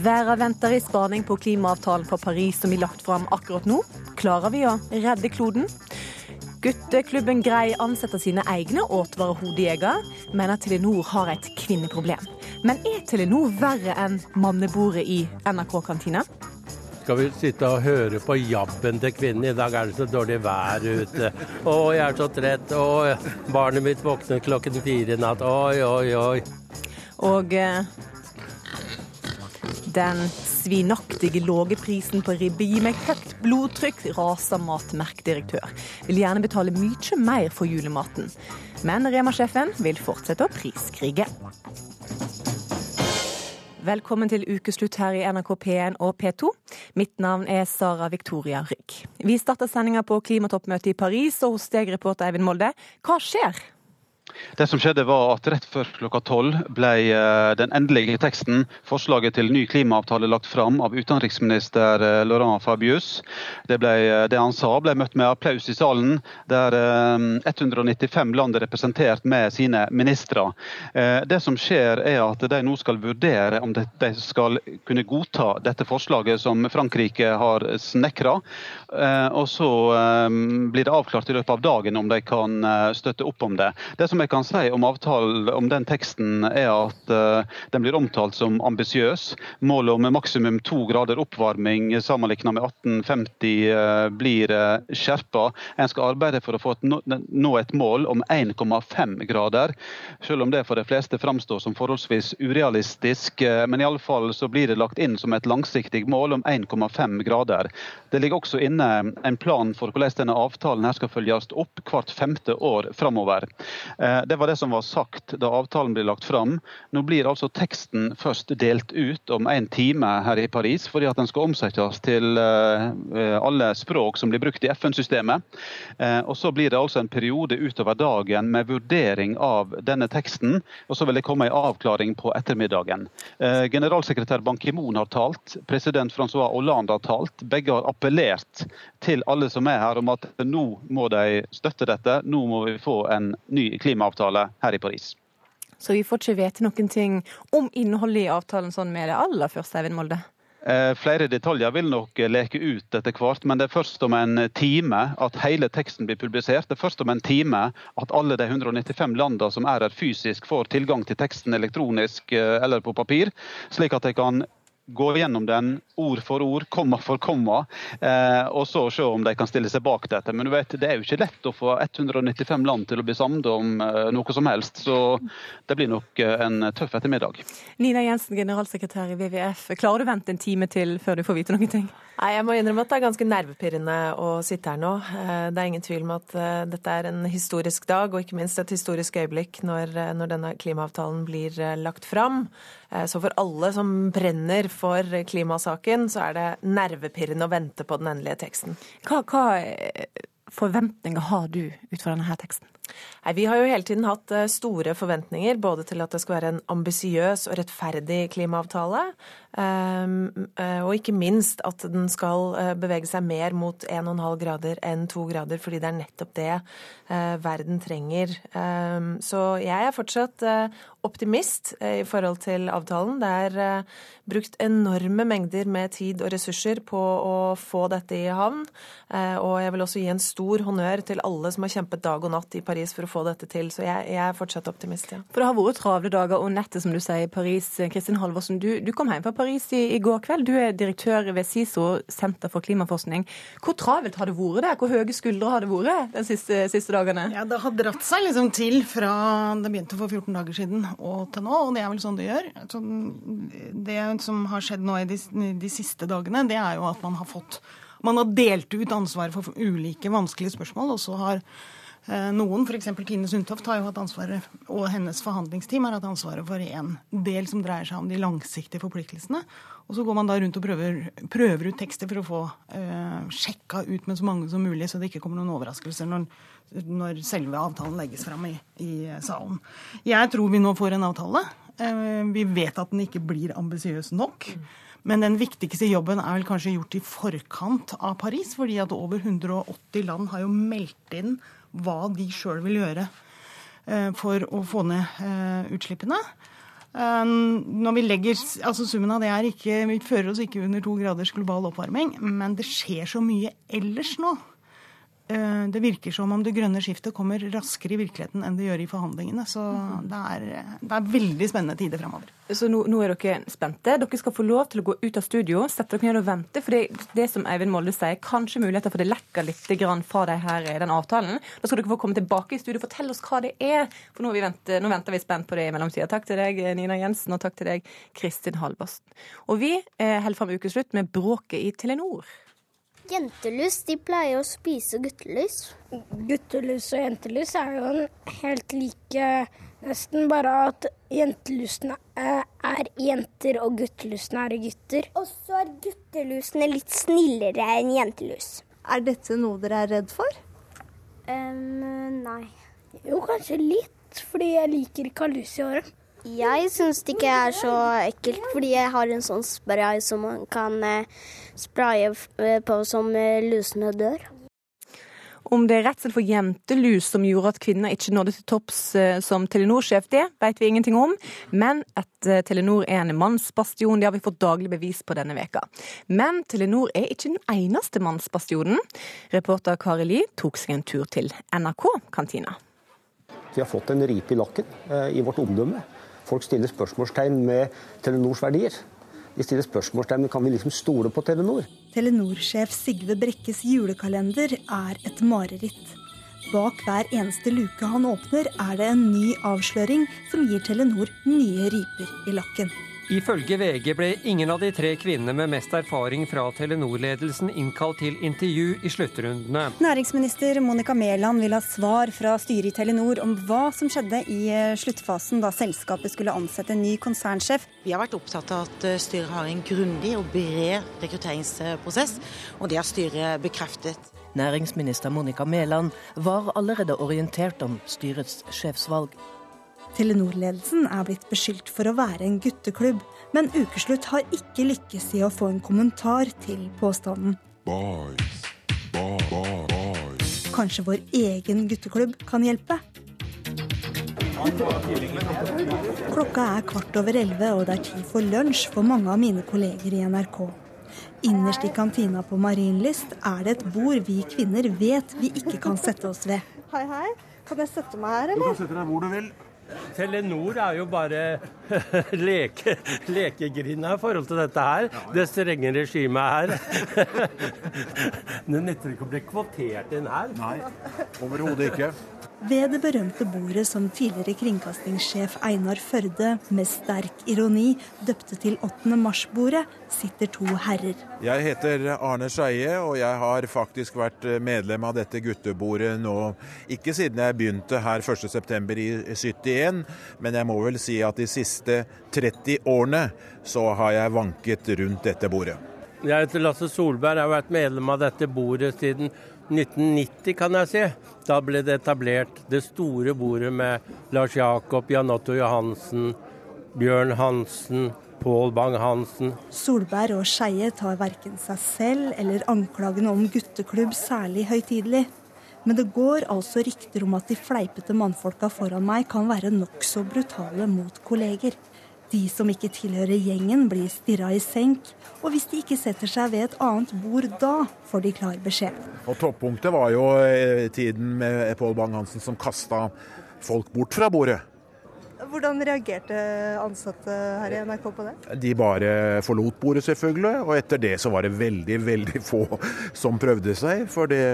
Verden venter i spaning på klimaavtalen for Paris som blir lagt fram akkurat nå. Klarer vi å redde kloden? Gutteklubben Grei ansetter sine egne åtvarehodejegere, mener Telenor har et kvinneproblem. Men er Telenor verre enn mannebordet i NRK-kantina? Skal vi sitte og høre på jabben til kvinnen? I dag er det så dårlig vær ute. Å, jeg er så trett. Å, barnet mitt våknet klokken fire i natt. Oi, oi, oi. Og eh, den svinaktige lave prisen på ribbe gir meg høyt blodtrykk, raser matmerkdirektør. Vil gjerne betale mye mer for julematen. Men Rema-sjefen vil fortsette å priskrige. Velkommen til ukeslutt her i NRK P1 og P2. Mitt navn er Sara Victoria Rygg. Vi starter sendinga på klimatoppmøtet i Paris, og hos deg, reporter Eivind Molde. Hva skjer? Det som skjedde var at Rett før klokka tolv ble eh, den endelige teksten, forslaget til ny klimaavtale, lagt fram av utenriksminister eh, Laurent Fabius. Det, ble, eh, det, han sa ble møtt med applaus i salen, der 195 land er representert med sine ministre. Det som skjer er at de nå skal vurdere om de skal kunne godta dette forslaget som Frankrike har snekra. Og så blir det avklart i løpet av dagen om de kan støtte opp om det. Det som kan si om avtalen om den teksten, er at uh, den blir omtalt som ambisiøs. Målet om maksimum to grader oppvarming sammenlignet med 1850 uh, blir eh, skjerpa. En skal arbeide for å få et, nå et mål om 1,5 grader, selv om det for de fleste framstår som forholdsvis urealistisk. Men i alle fall så blir det lagt inn som et langsiktig mål om 1,5 grader. Det ligger også inne en plan for hvordan denne avtalen skal følges opp hvert femte år framover. Eh, det var det som var sagt da avtalen ble lagt fram. Nå blir altså teksten først delt ut om en time her i Paris, fordi at den skal omsettes til eh, alle språk som blir brukt i FN-systemet. Eh, og Så blir det altså en periode utover dagen med vurdering av denne teksten. Og så vil det komme en avklaring på ettermiddagen. Generalsekretær Ban Ki-moon har talt, president Francois Hollande har talt. Begge har appellert til alle som er her om at nå må de støtte dette. Nå må vi få en ny klimaavtale her i Paris. Så vi får ikke vite noen ting om innholdet i avtalen sånn med det aller første, Eivind Molde? Eh, flere detaljer vil nok leke ut etter hvert, men det er først om en time at hele teksten blir publisert. Det er først om en time at alle de 195 landene som er her fysisk, får tilgang til teksten elektronisk eh, eller på papir, slik at de kan gå gjennom den ord for ord, komma for komma, eh, og så se om de kan stille seg bak dette. Men du vet, det er jo ikke lett å få 195 land til å bli samlet om eh, noe som helst, så det blir nok eh, en tøff ettermiddag. Nina Jensen, generalsekretær i WWF. Klarer du å vente en time til før du får vite noen ting? Nei, Jeg må innrømme at det er ganske nervepirrende å sitte her nå. Det er ingen tvil om at dette er en historisk dag, og ikke minst et historisk øyeblikk når, når denne klimaavtalen blir lagt fram. Så for alle som brenner for klimasaken, så er det nervepirrende å vente på den endelige teksten. Hva, hva eh, forventninger har du ut fra denne teksten? Nei, vi har jo hele tiden hatt eh, store forventninger både til at det skal være en ambisiøs og rettferdig klimaavtale, ehm, eh, og ikke minst at den skal bevege seg mer mot 1,5 grader enn 2 grader, fordi det er nettopp det verden trenger. Ehm, så jeg er fortsatt optimist i forhold til avtalen. Det er brukt enorme mengder med tid og ressurser på å få dette i havn. Eh, og jeg vil også gi en stor honnør til alle som har kjempet dag og natt i Paris for å få dette til. Så jeg, jeg er fortsatt optimist, ja. For det har vært travle dager og nettet, som du sier, i Paris. Kristin Halvorsen, du, du, kom hjem fra Paris i, i, går kveld. Du er direktør ved SISO, Senter for klimaforskning. Hvor travelt har det vært der? Hvor høye skuldre har det vært de siste, siste, dagene? Ja, Det har dratt seg liksom til fra det begynte for 14 dager siden og til nå, og det er vel sånn det gjør. Så det som har skjedd nå i de, de, siste dagene, det er jo at man har fått Man har delt ut ansvaret for ulike vanskelige spørsmål, og så har noen, f.eks. Tine Sundtoft, har jo hatt ansvaret, og hennes forhandlingsteam har hatt ansvaret for en del som dreier seg om de langsiktige forpliktelsene. Og så går man da rundt og prøver, prøver ut tekster for å få eh, sjekka ut med så mange som mulig, så det ikke kommer noen overraskelser når, når selve avtalen legges fram i, i, salen. Jeg tror vi nå får en avtale. Eh, vi vet at den ikke blir ambisiøs nok. Men den viktigste jobben er vel kanskje gjort i forkant av Paris, fordi at over 180 land har jo meldt inn hva de sjøl vil gjøre eh, for å få ned eh, utslippene. Når vi legger, altså Summen av det er ikke Vi fører oss ikke under to graders global oppvarming, men det skjer så mye ellers nå Eh, det virker som om det grønne skiftet kommer raskere i virkeligheten enn det gjør i forhandlingene. Så det er, det er veldig spennende tider fremover. Så nå, nå, er dere spente. Dere skal få lov til å gå ut av studio, sette dere ned og vente. For det, det som Eivind Molde sier, kanskje muligheter for det lekker litt fra de her, den avtalen. Da skal dere få komme tilbake i studio Fortell oss hva det er. For nå, venter, nå venter vi spent på det i mellomtida. Takk til deg, Nina Jensen, og takk til deg, Kristin Halvorsen. Og vi eh, holder fram ukeslutt med bråket i Telenor. Jentelus de pleier å spise guttelus. Guttelus og jentelus er jo helt like, nesten bare at jentelusene er jenter og guttelusene er gutter. Og så er guttelusene litt snillere enn jentelus. Er dette noe dere er redd for? Um, nei. Jo, kanskje litt, fordi jeg liker ikke å ha lus i håret. Jeg syns det ikke er så ekkelt, fordi jeg har en sånn spray som man kan eh, spraye eh, på som eh, lusene dør. Om det er redsel for jentelus som gjorde at kvinner ikke nådde til topps som Telenor-sjef, det vet vi ingenting om. Men at Telenor er en mannsbastion, det har vi fått daglig bevis på denne veka. Men Telenor er ikke den eneste mannsbastionen. Reporter Kari Li tok seg en tur til NRK-kantina. Vi har fått en ripe i lakken i vårt omdømme. Folk stiller spørsmålstegn med Telenors verdier. De stiller spørsmålstegn kan vi liksom stole på Telenor. Telenor-sjef Sigve Brekkes julekalender er et mareritt. Bak hver eneste luke han åpner, er det en ny avsløring som gir Telenor nye riper i lakken. Ifølge VG ble ingen av de tre kvinnene med mest erfaring fra Telenor-ledelsen innkalt til intervju i sluttrundene. Næringsminister Monica Mæland vil ha svar fra styret i Telenor om hva som skjedde i eh, sluttfasen da selskapet skulle ansette en ny konsernsjef. Vi har vært opptatt av at eh, styret har en grundig og bred rekrutteringsprosess, og det har styret bekreftet. Næringsminister Monica Mæland var allerede orientert om styrets sjefsvalg. Telenor-ledelsen er blitt beskyldt for å være en gutteklubb, men Ukeslutt har ikke lykkes i å få en kommentar til påstanden. Boys. Boys. Kanskje vår egen gutteklubb kan hjelpe? Klokka er kvart over elleve, og det er tid for lunsj for mange av mine kolleger i NRK. Innerst i kantina på Marienlyst er det et bord vi kvinner vet vi ikke kan sette oss ved. Hei, hei. Kan jeg sette meg her, eller? Du kan sette deg hvor du vil. Telenor er jo bare leke, lekegrinda i forhold til dette her. Det strenge regimet her. Det nytter ikke å bli kvotert inn her. Nei, overhodet ikke. Ved det berømte bordet som tidligere kringkastingssjef Einar Førde med sterk ironi døpte til 8. mars-bordet, sitter to herrer. Jeg heter Arne Skeie, og jeg har faktisk vært medlem av dette guttebordet nå ikke siden jeg begynte her 1.9. i 71, men jeg må vel si at de siste 30 årene så har jeg vanket rundt dette bordet. Jeg heter Lasse Solberg, jeg har vært medlem av dette bordet siden 1990, kan jeg si. Da ble det etablert det store bordet med Lars Jakob, Jan Otto Johansen, Bjørn Hansen, Pål Bang-Hansen. Solberg og Skeie tar verken seg selv eller anklagene om gutteklubb særlig høytidelig. Men det går altså rykter om at de fleipete mannfolka foran meg kan være nokså brutale mot kolleger. De som ikke tilhører gjengen, blir stirra i senk. Og hvis de ikke setter seg ved et annet bord da, får de klar beskjed. Og Toppunktet var jo eh, tiden med Pål Bang-Hansen som kasta folk bort fra bordet. Hvordan reagerte ansatte her i NRK på det? De bare forlot bordet, selvfølgelig. Og etter det så var det veldig, veldig få som prøvde seg. For det,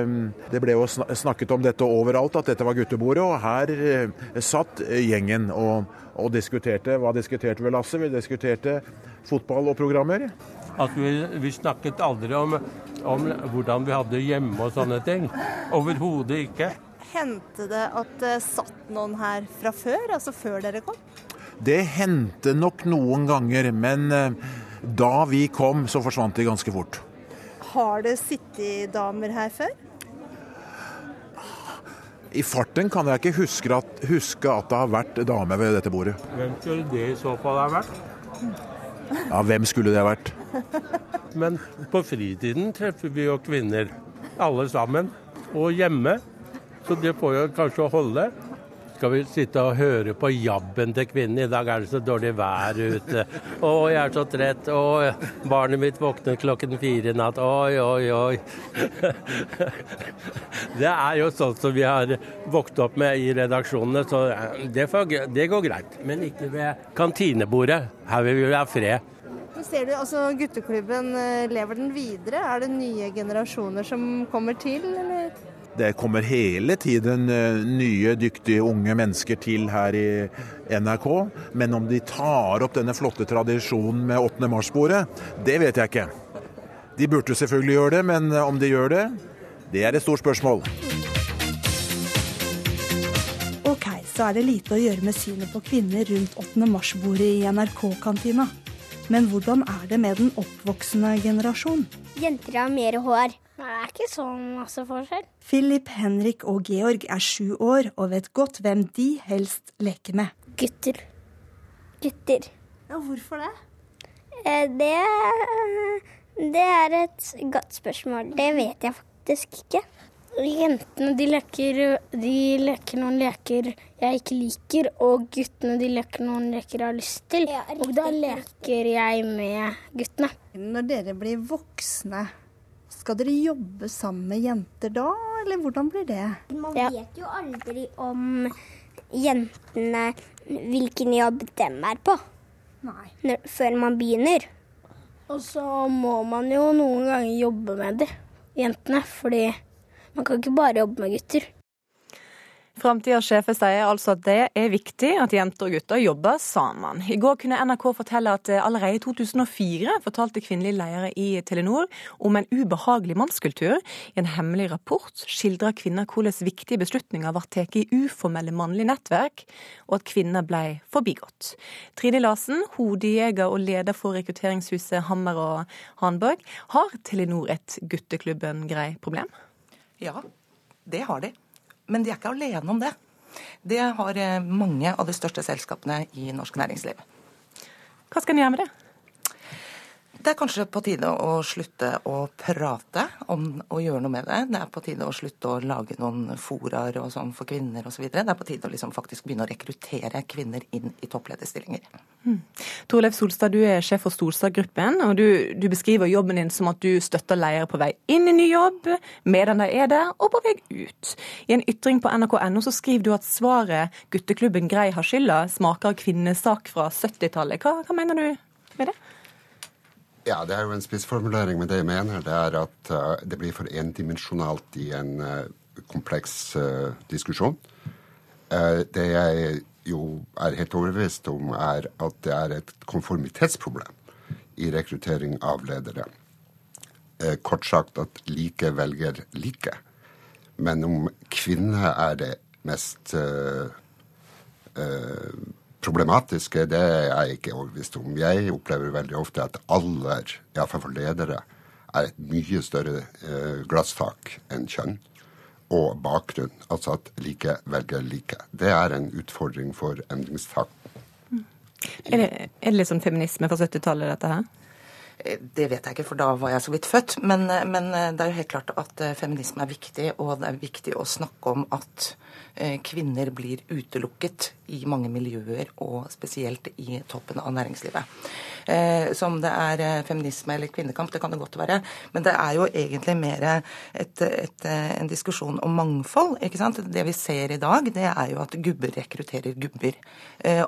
det ble jo snakket om dette overalt, at dette var guttebordet. Og her eh, satt gjengen. og og diskuterte. Hva diskuterte vi, Lasse? Vi diskuterte fotball og programmer. At vi, vi snakket aldri om, om, hvordan vi hadde hjemme og sånne ting. Overhodet ikke. Hendte det at det satt noen her fra før, altså før dere kom? Det hendte nok noen ganger, men eh, da vi kom, så forsvant de ganske fort. Har det sittet damer her før? I farten kan jeg ikke huske at, huske at det har vært dame ved dette bordet. Hvem skulle det i så fall ha vært? Ja, hvem skulle det ha vært? Men på fritiden treffer vi jo kvinner, alle sammen. Og hjemme. Så det får jo kanskje holde. Skal vi sitte og høre på jabben til kvinnen. I dag er det så dårlig vær ute. Å, jeg er så trett. Å, barnet mitt våknet klokken fire i natt. Oi, oi, oi. Det er jo sånn som vi har vokst opp med i redaksjonene, så det, det går greit. Men ikke ved kantinebordet. Her vil vi ha fred. Ser du, altså Gutteklubben, eh, lever den videre? Er det nye generasjoner som kommer til, eller? Det kommer hele tiden eh, nye, dyktige unge mennesker til her i NRK. Men om de tar opp denne flotte tradisjonen med 8. mars-bordet, det vet jeg ikke. De burde selvfølgelig gjøre det, men eh, om de gjør det, det er et stort spørsmål. Ok, så er det lite å gjøre med synet på kvinner rundt 8. mars-bordet i NRK-kantina. Men hvordan er det med den oppvoksende generasjon? Jenter har mer hår. Det er ikke så masse forskjell. Philip, Henrik og Georg er sju år og vet godt hvem de helst leker med. Gutter. Gutter. Ja, hvorfor det? Eh, det, det er et godt spørsmål. Det vet jeg faktisk ikke. Jentene de leker, de leker noen leker jeg ikke liker, og guttene de leker noen leker jeg har lyst til. Ja, og da leker jeg med guttene. Når dere blir voksne, skal dere jobbe sammen med jenter da, eller hvordan blir det? Man vet jo aldri om jentene hvilken jobb dem er på. Nei. Når, før man begynner. Og så må man jo noen ganger jobbe med det, jentene, fordi man kan ikke bare jobbe med gutter. Framtidas sjefer sier altså at det er viktig at jenter og gutter jobber sammen. I går kunne NRK fortelle at allerede i 2004 fortalte kvinnelige ledere i Telenor om en ubehagelig mannskultur. I en hemmelig rapport skildrer kvinner hvordan viktige beslutninger ble tatt i uformelle mannlige nettverk, og at kvinner ble forbigått. Trine Larsen, hodejeger og leder for rekrutteringshuset Hammer og Hanborg. Har Telenor et gutteklubben-grei problem? Ja, det har de. Men de er ikke alene om det. Det har eh, mange av de største selskapene i norsk næringsliv. Hva skal en gjøre med det? Det er kanskje på tide å slutte å prate om å gjøre noe med det. Det er på tide å slutte å lage noen foraer og sånn for kvinner osv. Det er på tide å liksom faktisk begynne å rekruttere kvinner inn i topplederstillinger. Mm. Torleif Solstad, du er sjef for Solstad-gruppen, og du, du, beskriver jobben din som at du støtter ledere på vei inn i ny jobb, medan de er der, og på vei ut. I en ytring på nrk.no så skriver du at svaret gutteklubben Grei har skylda, smaker av kvinnesak fra 70-tallet. Hva, hva mener du med det? Ja, det er jo en spissformulering, men det jeg mener, det er at uh, det blir for endimensjonalt i en uh, kompleks uh, diskusjon. det jeg jo er helt overbevist om, er at det er et konformitetsproblem i rekruttering av ledere. kort sagt at like velger like. Men om kvinner er det mest problematiske, det er jeg ikke overbevist om. Jeg opplever veldig ofte at alder, iallfall for ledere, er et mye større eh, glasstak enn kjønn og bakgrunn. Altså at like velger like. Det er en utfordring for endringstakten. Mm. Er det, er det sånn feminisme fra 70-tallet, dette her? Eh, det vet jeg ikke, for da var jeg så vidt født. Men, eh, men, eh, det er jo helt klart at feminisme er viktig, og det er viktig å snakke om at kvinner blir utelukket i mange miljøer, og spesielt i toppen av næringslivet. Som det er feminisme eller kvinnekamp, det kan det godt være. Men det er jo egentlig mer et, et, en diskusjon om mangfold. ikke sant? Det vi ser i dag, det er jo at gubber rekrutterer gubber.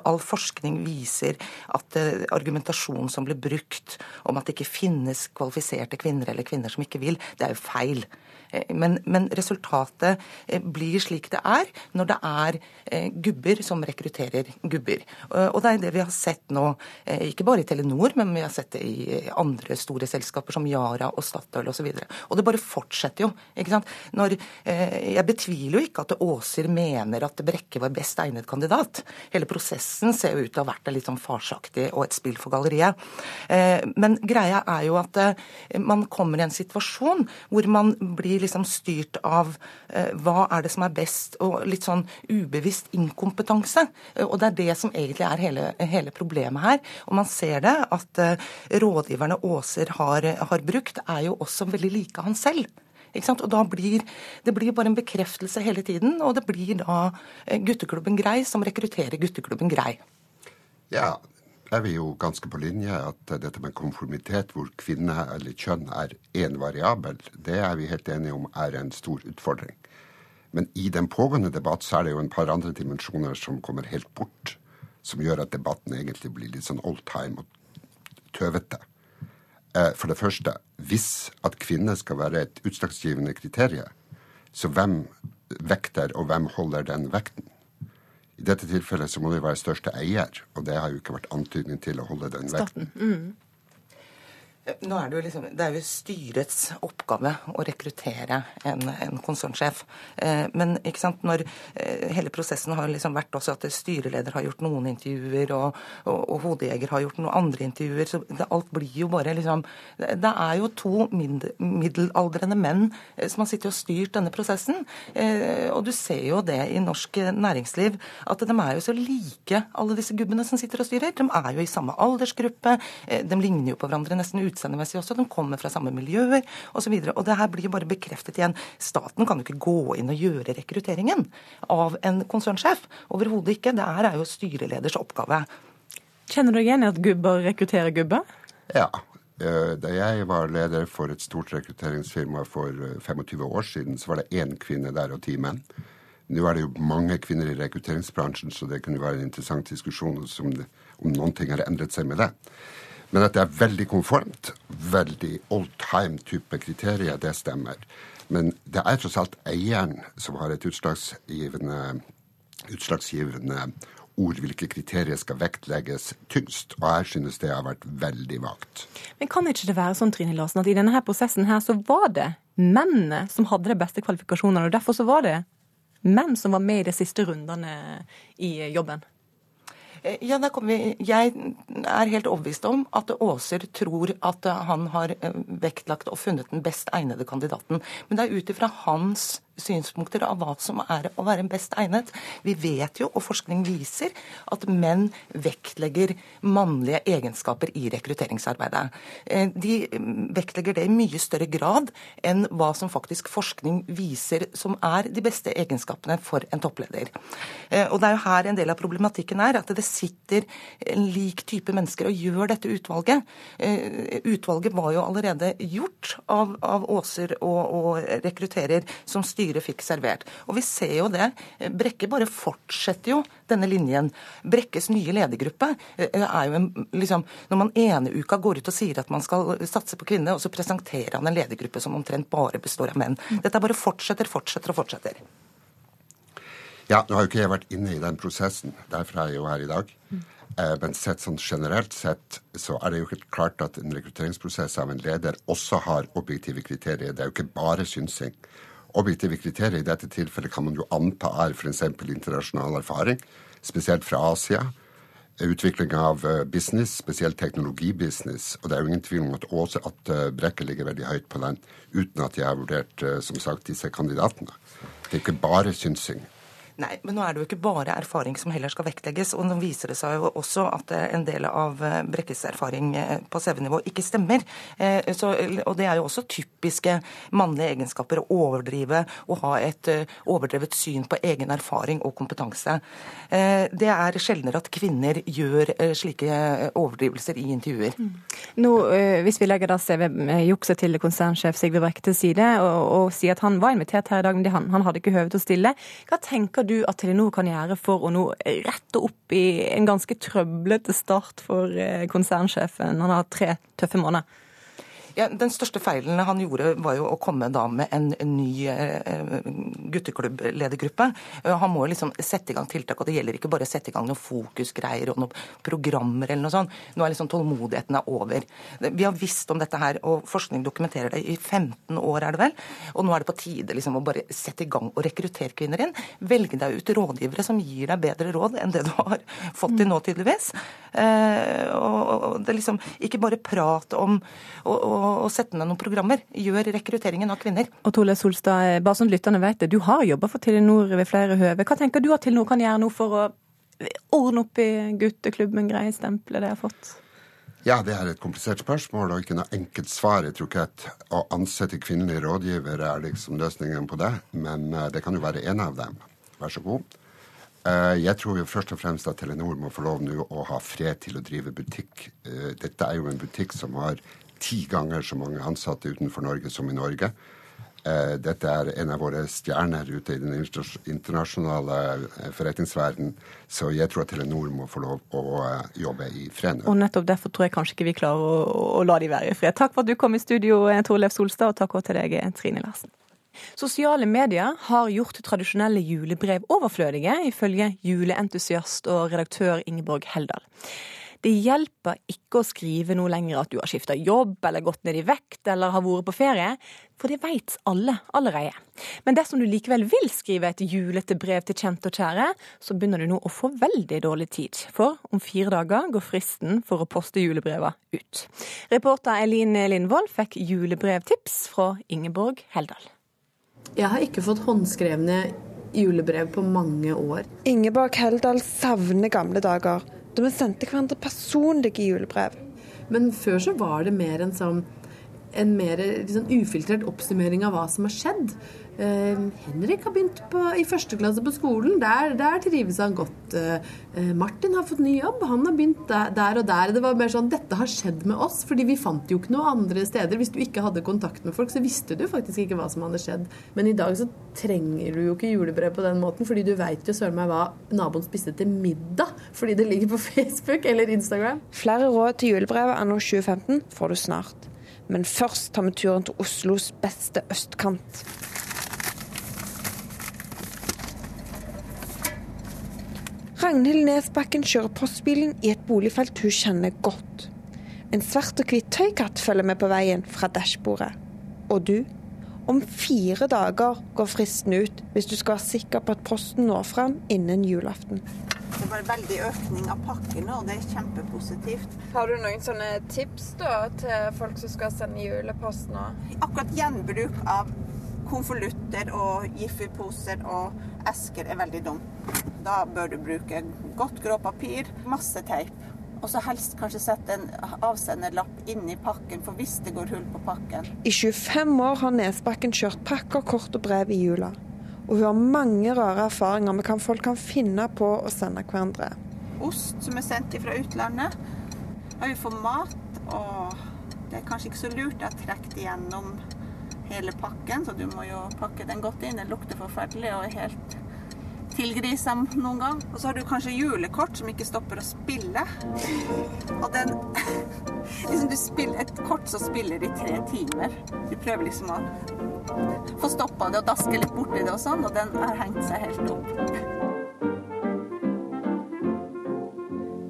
All forskning viser at argumentasjon som blir brukt om at det ikke finnes kvalifiserte kvinner eller kvinner som ikke vil, det er jo feil. Eh, men, men, resultatet eh, blir slik det er når det er eh, gubber som rekrutterer gubber. Og det er det vi har sett nå, ikke bare i Telenor, men vi har sett det i andre store selskaper som Yara og Statoil osv. Og, så og det bare fortsetter jo. ikke sant? Når, jeg betviler jo ikke at Åser mener at Brekke var best egnet kandidat. Hele prosessen ser jo ut til å ha vært litt sånn farsaktig og et spill for galleriet. Men greia er jo at man kommer i en situasjon hvor man blir liksom styrt av eh, hva er det som er best, og litt sånn ubevisst inkompetanse. Eh, og det er det som egentlig er hele, hele problemet her. Og man ser det at eh, rådgiverne Åser har, har brukt, er jo også veldig like han selv. Ikke sant? Og da blir det blir bare en bekreftelse hele tiden, og det blir da eh, gutteklubben Grei som rekrutterer gutteklubben Grei. Ja, er vi jo ganske på linje at dette med konformitet, hvor kvinne eller kjønn er én variabel, det er vi helt enige om er en stor utfordring. Men i den pågående debatt så er det jo en par andre dimensjoner som kommer helt bort, som gjør at debatten egentlig blir litt sånn old time og tøvete. Eh, for det første, hvis at kvinner skal være et utslagsgivende kriterium, så hvem vekter, og hvem holder den vekten? I dette tilfellet så må det være største eier, og det har jo ikke vært antydning til å holde den vekten. Mm. Nå er det, jo liksom, det er jo styrets oppgave å rekruttere en, en konsernsjef. Eh, men ikke sant, når eh, hele prosessen har liksom vært også at styreleder har gjort noen intervjuer, og, og, og hodejeger har gjort noen andre intervjuer, så det, alt blir jo bare liksom Det, er jo to middelaldrende menn eh, som har sittet og styrt denne prosessen. Eh, og du ser jo det i norsk næringsliv, at de er jo så like, alle disse gubbene som sitter og styrer. De er jo i samme aldersgruppe, eh, de ligner jo på hverandre nesten ut utseendemessig også. De kommer fra samme miljøer osv. Og, så og det her blir jo bare bekreftet igjen. Staten kan jo ikke gå inn og gjøre rekrutteringen av en konsernsjef. Overhodet ikke. Det her er jo styreleders oppgave. Kjenner du igjen i at gubber rekrutterer gubber? Ja. Eh, da jeg var leder for et stort rekrutteringsfirma for 25 eh, år siden, så var det én kvinne der og ti menn. Nå er det jo mange kvinner i rekrutteringsbransjen, så det kunne være en interessant diskusjon om, det, om noen ting har endret seg med det. Men at det er veldig konformt, veldig old time-type kriterier, det stemmer. Men det er tross alt eieren som har et utslagsgivende, utslagsgivende ord hvilke kriterier skal vektlegges tyngst. Og jeg synes det har vært veldig vagt. Men kan ikke det være sånn Trine Larsen, at i denne her prosessen her så var det mennene som hadde de beste kvalifikasjonene, og derfor så var det menn som var med i de siste rundene i jobben? Eh, ja, vi. Jeg er helt overbevist om at Aaser tror at han har eh, vektlagt og funnet den best egnede kandidaten. Men det er ut ifra hans synspunkter av hva som er å være best egnet. Vi vet jo, og forskning viser, at menn vektlegger mannlige egenskaper i rekrutteringsarbeidet. Eh, de vektlegger det i mye større grad enn hva som faktisk forskning viser som er de beste egenskapene for en toppleder. Eh, og det er jo her en del av problematikken er, at det sitter en lik type mennesker og gjør dette utvalget. Eh, utvalget var jo allerede gjort av, av Åser og, og rekrutterer som styrer styret fikk servert. Og vi ser jo det. Brekke bare fortsetter jo denne linjen. Brekkes nye ledergruppe eh, er jo en liksom Når man ene uka går ut og sier at man skal satse på kvinner, og så presenterer han en ledergruppe som omtrent bare består av menn. Dette bare fortsetter, fortsetter og fortsetter. Ja, nå har jo ikke jeg vært inne i den prosessen. Derfor er jeg jo her i dag. Eh, men sett sånn generelt sett så er det jo helt klart at en rekrutteringsprosess av en leder også har objektive kriterier. Det er jo ikke bare synsing. Objektive kriterier i dette tilfellet kan man jo anta er f.eks. internasjonal erfaring, spesielt fra Asia. Utvikling av eh, business, spesielt teknologibusiness. Og det er jo ingen tvil om at også at eh, Brekke ligger veldig høyt på den, uten at jeg har vurdert eh, som sagt, disse kandidatene. Det er ikke bare synsing. Nei, men nå er det jo ikke bare erfaring som heller skal vektlegges. Og nå viser det seg jo også at eh, en del av eh, Brekkes erfaring eh, på CV-nivå ikke stemmer. Så, og det er jo også typiske mannlige egenskaper å overdrive og ha et overdrevet syn på egen erfaring og kompetanse. Det er sjeldnere at kvinner gjør slike overdrivelser i intervjuer. Mm. Nå, Hvis vi legger da CV-jukset til konsernsjef Sigve Brekke til side og, og sier at han var invitert her i dag, men han, han hadde ikke høve til å stille, hva tenker du du at Telenor kan gjøre for å nå rette opp i en ganske trøblete start for eh, konsernsjefen? Han har tre tøffe måneder. Ja, Den største feilen han gjorde, var jo å komme da med en, ny gutteklubbledergruppe. Eh, han må liksom sette i gang tiltak, og det gjelder ikke bare å sette i gang noen fokusgreier og noen programmer eller noe sånt. Nå er liksom tålmodigheten er over. Vi har visst om dette her, og forskning dokumenterer det i 15 år, er det vel. Og nå er det på tide liksom å bare sette i gang og rekruttere kvinner inn. Velge deg ut rådgivere som gir deg bedre råd enn det du har fått til nå, tydeligvis. Eh, og det liksom ikke bare prat om og, og sette ned noen programmer. Gjør rekrutteringen av kvinner. Og Tole Solstad, eh, bare sånn lytterne vet det, du har jobba for Telenor ved flere høve. Hva tenker du at Telenor kan gjøre nå for å ordne opp i gutteklubben, greie stempelet de har fått? Ja, det er et komplisert spørsmål og ikke noe enkelt svar. Jeg tror ikke at å ansette kvinnelige rådgivere er liksom løsningen på det, men uh, det kan jo være en av dem. Vær så god. Uh, jeg tror jo først og fremst at Telenor må få lov nå å ha fred til å drive butikk. Dette er jo en butikk som har ti ganger så mange ansatte utenfor Norge som i Norge. Eh, dette er en av våre stjerner ute i den internasjonale eh, forretningsverdenen. Så jeg tror at Telenor må få lov å eh, jobbe i fred. Og nettopp derfor tror jeg kanskje ikke vi klarer å, å la de være i fred. Takk for at du kom i studio, Torleif Solstad, og takk også til deg, Trine Larsen. Sosiale medier har gjort tradisjonelle julebrev overflødige, ifølge juleentusiast og redaktør Ingeborg Heldal. Det hjelper ikke å skrive noe lenger at du har skifta jobb eller gått ned i vekt eller har vært på ferie, for det veit alle allerede. Men dersom du likevel vil skrive et julete brev til kjente og kjære, så begynner du nå å få veldig dårlig tid. For om fire dager går fristen for å poste julebreva ut. Reporter Elin Lindvold fikk julebrevtips fra Ingeborg Heldal. Jeg har ikke fått håndskrevne julebrev på mange år. Ingeborg Heldal savner gamle dager da vi sendte hverandre personlige julebrev. Men før så var det mer en sånn en mer liksom, ufiltrert oppsummering av hva som har skjedd. Eh, Henrik har begynt på, i første klasse på skolen. Der, der trives han godt. Eh, Martin har fått ny jobb. Han har begynt der, der, og der. Det var mer sånn Dette har skjedd med oss. fordi vi fant jo ikke noe andre steder. Hvis du ikke hadde kontakt med folk, så visste du faktisk ikke hva som hadde skjedd. Men i dag så trenger du jo ikke julebrev på den måten, fordi du veit jo søren meg hva naboen spiste til middag. Fordi det ligger på Facebook eller Instagram. Flere råd til julebrevet anno 2015 får du snart. Men først tar vi turen til Oslos beste østkant. Ragnhild Nesbakken kjører postbilen i et boligfelt hun kjenner godt. En svart og hvit tøykatt følger med på veien fra dashbordet. Og du? Om fire dager går fristen ut hvis du skal være sikker på at posten når frem innen julaften. Det var veldig økning av pakker nå, og det er kjempepositivt. Har du noen sånne tips da til folk som skal sende julepost nå? Akkurat gjenbruk av konvolutter og Jiffi-poser og esker er veldig dum. Da bør du bruke godt grå papir, masse teip. Og så helst kanskje sette en avsenderlapp inni pakken, for hvis det går hull på pakken. I 25 år har Nesbakken kjørt pakker, kort og brev i jula. Og hun har mange rare erfaringer med hva folk kan finne på å sende hverandre. Ost som er sendt fra utlandet. Og vi får mat, og det er kanskje ikke så lurt å trekke det gjennom hele pakken, så du må jo pakke den godt inn. Den lukter forferdelig og er helt tilgrisa noen gang. Og så har du kanskje julekort som ikke stopper å spille. Og den liksom du spiller Et kort som spiller i tre timer. Du prøver liksom å få stoppa det og daske litt borti det og sånn, og den har hengt seg helt opp.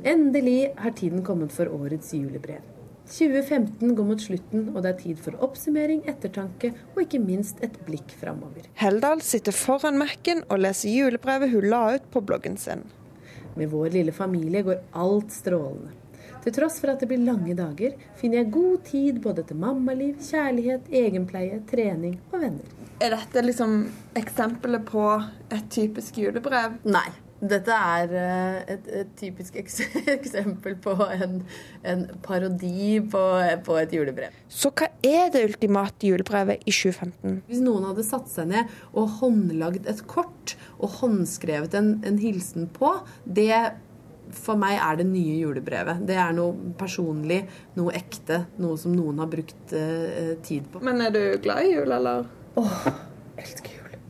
Endelig har tiden kommet for årets julebrev. 2015 går mot slutten, og det er tid for oppsummering, ettertanke og ikke minst et blikk framover. Heldal sitter foran Mac-en og leser julebrevet hun la ut på bloggen sin. Med vår lille familie går alt strålende. Til tross for at det blir lange dager, finner jeg god tid både til mammaliv, kjærlighet, egenpleie, trening og venner. Er dette liksom eksempelet på et typisk julebrev? Nei. Dette er eh, et, et typisk eksempel på en, en parodi på, på, et julebrev. Så hva er det ultimate julebrevet i 2015? Hvis noen hadde satt seg ned og håndlagd et kort og håndskrevet en, en hilsen på, det for meg er det nye julebrevet. Det er noe personlig, noe ekte, noe som noen har brukt uh, tid på. Men er du glad i jul, eller? Åh, elsker jul.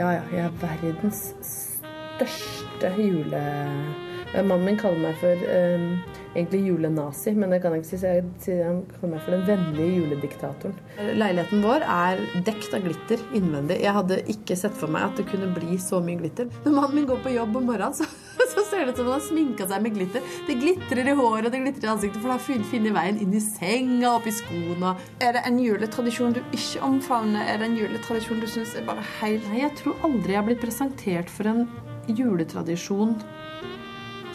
Ja ja, jeg er verdens største jule... Mannen min kaller meg for um, egentlig julenazi, men det kan jeg ikke si. Så jeg sier han kaller meg for den vennlige julediktatoren. Leiligheten vår er dekt av glitter innvendig. Jeg hadde ikke sett for meg at det kunne bli så mye glitter. Når mannen min går på jobb om morgenen, så, så ser det ut som han har sminka seg med glitter. Det glitrer i håret og det glitrer i ansiktet, for det har funnet veien inn i senga, opp i skoene. Er det en juletradisjon du ikke omfavner? Er det en juletradisjon du syns er bare helt Nei, jeg tror aldri jeg har blitt presentert for en juletradisjon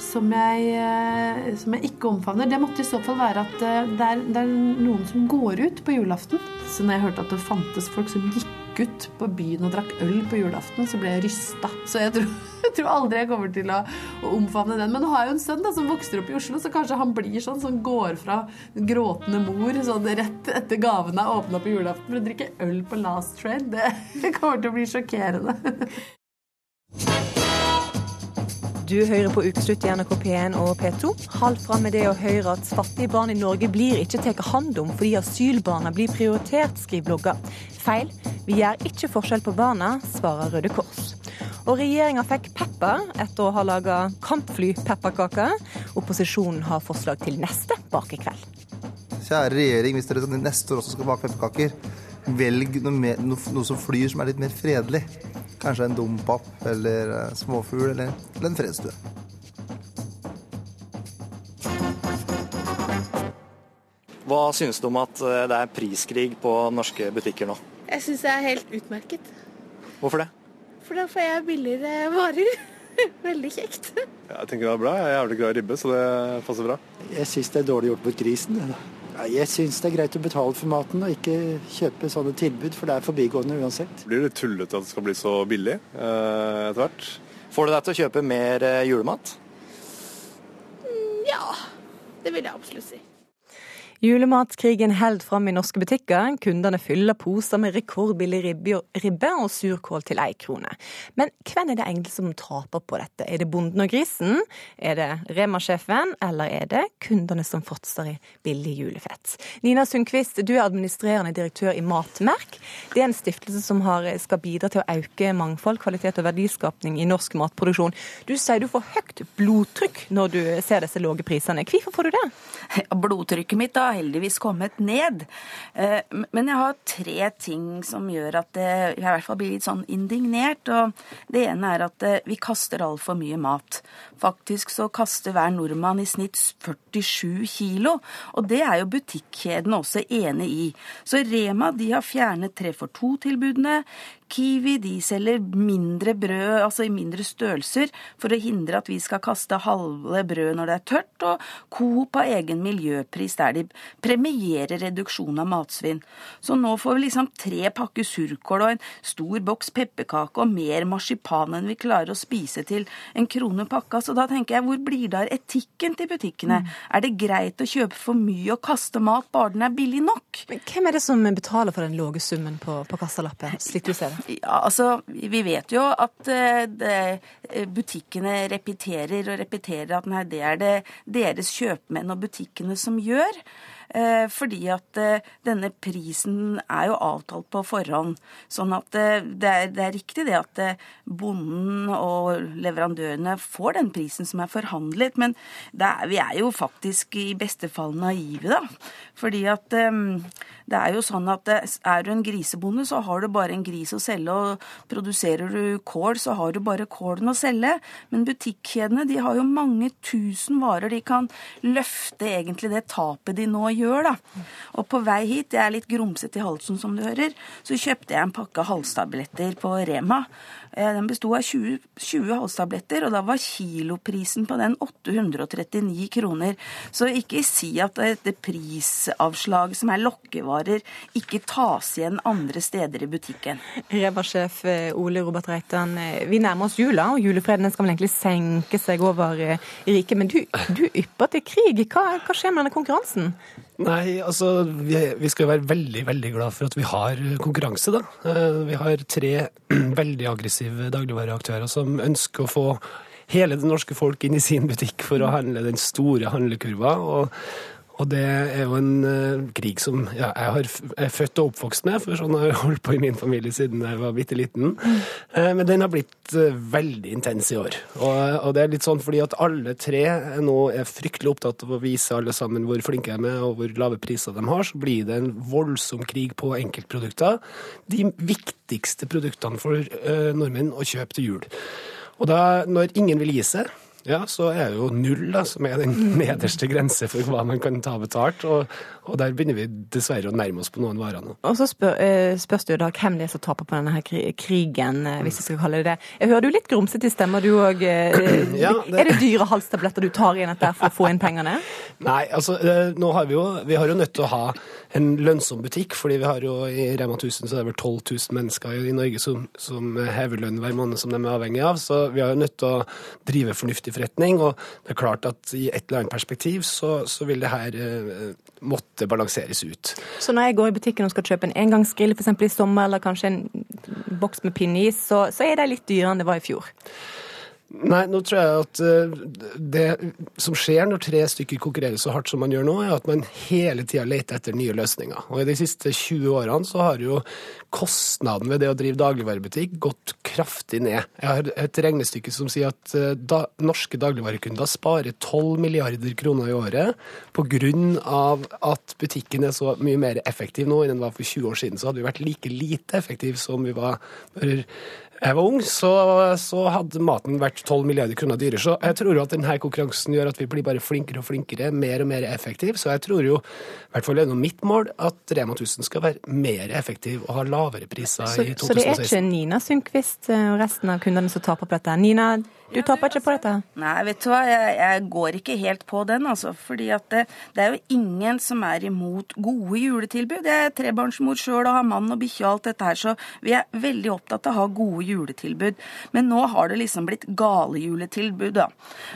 som jeg, eh, som jeg, ikke omfavner. Det måtte i så fall være at eh, det er, det er, noen som går ut på julaften. Så når jeg hørte at det fantes folk som gikk ut på byen og drakk øl på julaften, så ble jeg rysta. Så jeg tror, jeg tror aldri jeg kommer til å, å, omfavne den. Men nå har jeg jo en sønn da, som vokser opp i Oslo, så kanskje han blir sånn som går fra gråtende mor sånn rett etter gavene er åpna på julaften for å drikke øl på Last Train. Det kommer til å bli sjokkerende. Du hører på Ukeslutt i NRK P1 og P2. Halv fram med det å høre at fattige barn i Norge blir ikke tatt hånd om fordi asylbarna blir prioritert, skriver blogger. Feil. Vi gjør ikke forskjell på barna, svarer Røde Kors. Og regjeringa fikk pepper etter å ha laga kampflypepperkaker. Opposisjonen har forslag til neste bakekveld. Kjære regjering, hvis dere neste år også skal bake pepperkaker, velg noe, mer, noe, som flyr som er litt mer fredelig. Kanskje en dompap eller uh, småfugl eller, eller en fredsstue. Hva synes du om at eh, det er priskrig på norske butikker nå? Jeg syns det er helt utmerket. Hvorfor det? For da får jeg billigere varer. Veldig kjekt. Jeg tenker det er bra. Jeg er jævlig glad i ribbe, så det passer bra. Jeg syns det er dårlig gjort mot grisen. Jeg syns det er greit å betale for maten og ikke kjøpe sånne tilbud, for det er forbigående uansett. Blir det tullete at det skal bli så billig eh, etter hvert? Får det deg til å kjøpe mer eh, julemat? Mm, ja, det vil jeg absolutt si. Julematkrigen held fram i norske butikker. Kundene fyller poser med rekordbillig ribbe og surkål til ei krone. Men hvem er det egentlig som taper på dette? Er det bonden og grisen? Er det Rema-sjefen? Eller er det kundene som fråtser i billig julefett? Nina Sundquist, du er administrerende direktør i Matmerk. Det er en stiftelse som har, skal bidra til å øke mangfold, kvalitet og verdiskapning i norsk matproduksjon. Du sier du får høyt blodtrykk når du ser disse lave prisene. Hvorfor får du det? Blodtrykket mitt har heldigvis kommet ned. Eh, men jeg har tre ting som gjør at jeg i hvert fall blir litt sånn indignert. Og det ene er at eh, vi kaster altfor mye mat. Faktisk så kaster hver nordmann i snitt 47 kilo. Og det er jo butikkjedene også enig i. Så Rema de har fjernet tre for to-tilbudene. Kiwi de selger mindre brød, altså i mindre størrelser, for å hindre at vi skal kaste halve brød når det er tørt. Og Coop har egen miljøpris der de premierer reduksjon av matsvinn. Så nå får vi liksom tre pakker surkål og en stor boks pepperkake og mer marsipan enn vi klarer å spise til en krone pakka. Så da tenker jeg, hvor blir det av etikken til butikkene? Mm. Er det greit å kjøpe for mye og kaste mat bare den er billig nok? Men hvem er det som betaler for den lave summen på, på kassalappen, slik du ser det? Ja, altså, Vi vet jo at eh, det, eh, butikkene repeterer og repeterer at nei, det er det deres kjøpmenn og butikkene som gjør. Eh, fordi at denne prisen er jo avtalt på forhånd. Sånn at det er, det er riktig det at bonden og leverandørene får den prisen som er forhandlet. Men er, vi er jo faktisk i beste fall naive, da. Fordi at det er jo sånn at er du en grisebonde, så har du bare en gris å selge. Og produserer du kål, så har du bare kålen å selge. Men butikkjedene de har jo mange tusen varer de kan løfte egentlig det tapet de nå gjør. da. Og på vei hit, jeg er litt grumsete i halsen som du hører, så kjøpte jeg en pakke halstabletter på Rema. Eh, den besto av 20, 20 halstabletter, og da var kiloprisen på den 839 kroner. Så ikke si at dette prisavslaget som er lokkevarer, ikke tas igjen andre steder i butikken. Rema-sjef eh, Ole Robert Reitan, eh, vi nærmer oss jula, og julefreden skal vel egentlig senke seg over riket. Men du, du ypper til krig. Hva, hva skjer med denne konkurransen? Nei, altså vi, vi skal være veldig veldig glad for at vi har konkurranse, da. Vi har tre veldig aggressive dagligvareaktører som ønsker å få hele det norske folk inn i sin butikk for å handle den store handlekurva. og og det er jo en uh, krig som ja, jeg har, er født og oppvokst med, for sånn har jeg holdt på i min familie siden jeg var bitte liten. Mm. Uh, men den har blitt uh, veldig intens i år. Og, og, det er litt sånn fordi at alle tre nå er fryktelig opptatt av å vise alle sammen hvor flinke de er og hvor lave priser de har, så blir det en voldsom krig på enkeltprodukter. De viktigste produktene for nordmenn å kjøpe til jul. Og da, når ingen vil gi seg ja, så er det jo null da, som er den nederste grense for hva man kan ta betalt. Og, og der begynner vi dessverre å nærme oss på noen varer nå. Og så spør, eh, spørs det jo da hvem det er som taper på denne her krigen, eh, hvis jeg skal kalle det det. Jeg hører du litt grumsete i stemma, du òg. Ja, det- Er det dyre halstabletter du tar inn etter for å få inn pengene? Nei, altså eh, nå har vi jo Vi har jo nødt til å ha en lønnsom butikk, fordi vi har jo i Rema 1000 så er det vel 12 000 mennesker i Norge som, som hever lønn hver måned som de er avhengig av. Så vi har jo nødt til å drive fornuftig forretning. Og det er klart at i et eller annet perspektiv så, så vil det her eh, måtte balanseres ut. Så når jeg går i butikken og skal kjøpe en engangsgrill f.eks. i sommer, eller kanskje en boks med pinneis, så, så er det litt dyrere enn det var i fjor. Nei, nå tror jeg at eh, det som skjer når tre stykker konkurrerer så hardt som man gjør nå, er at man hele tida leter etter nye løsninger. Og i de siste 20 årene så har jo kostnaden ved det å drive dagligvarebutikk gått kraftig ned. Jeg har et regnestykke som sier at eh, da, norske dagligvarekunder sparer 12 milliarder kroner i året av at butikken er så mye mer effektiv nå enn den var for 20 år siden. Så hadde vi vært like lite effektiv som vi var når jeg var ung, så, så hadde maten vært 12 milliarder kroner dyrere. Så jeg tror jo at denne konkurransen gjør at vi blir bare flinkere og flinkere, mer og mer effektiv. Så jeg tror jo, i hvert fall det mitt mål, at Rema 1000 skal være mer effektiv og ha lavere priser Så, i så det er ikke Nina Sundquist eh, og resten av kundene som taper på dette? Nina, du taper ikke på dette? Nei, vet du hva, jeg, jeg går ikke helt på den, altså. Fordi det, det er jo ingen som er imot gode juletilbud. Jeg er trebarnsmor sjøl og har mann og bikkje og alt dette her, så vi er veldig opptatt av å ha gode juletilbud. Men nå har det liksom blitt gale juletilbud, da.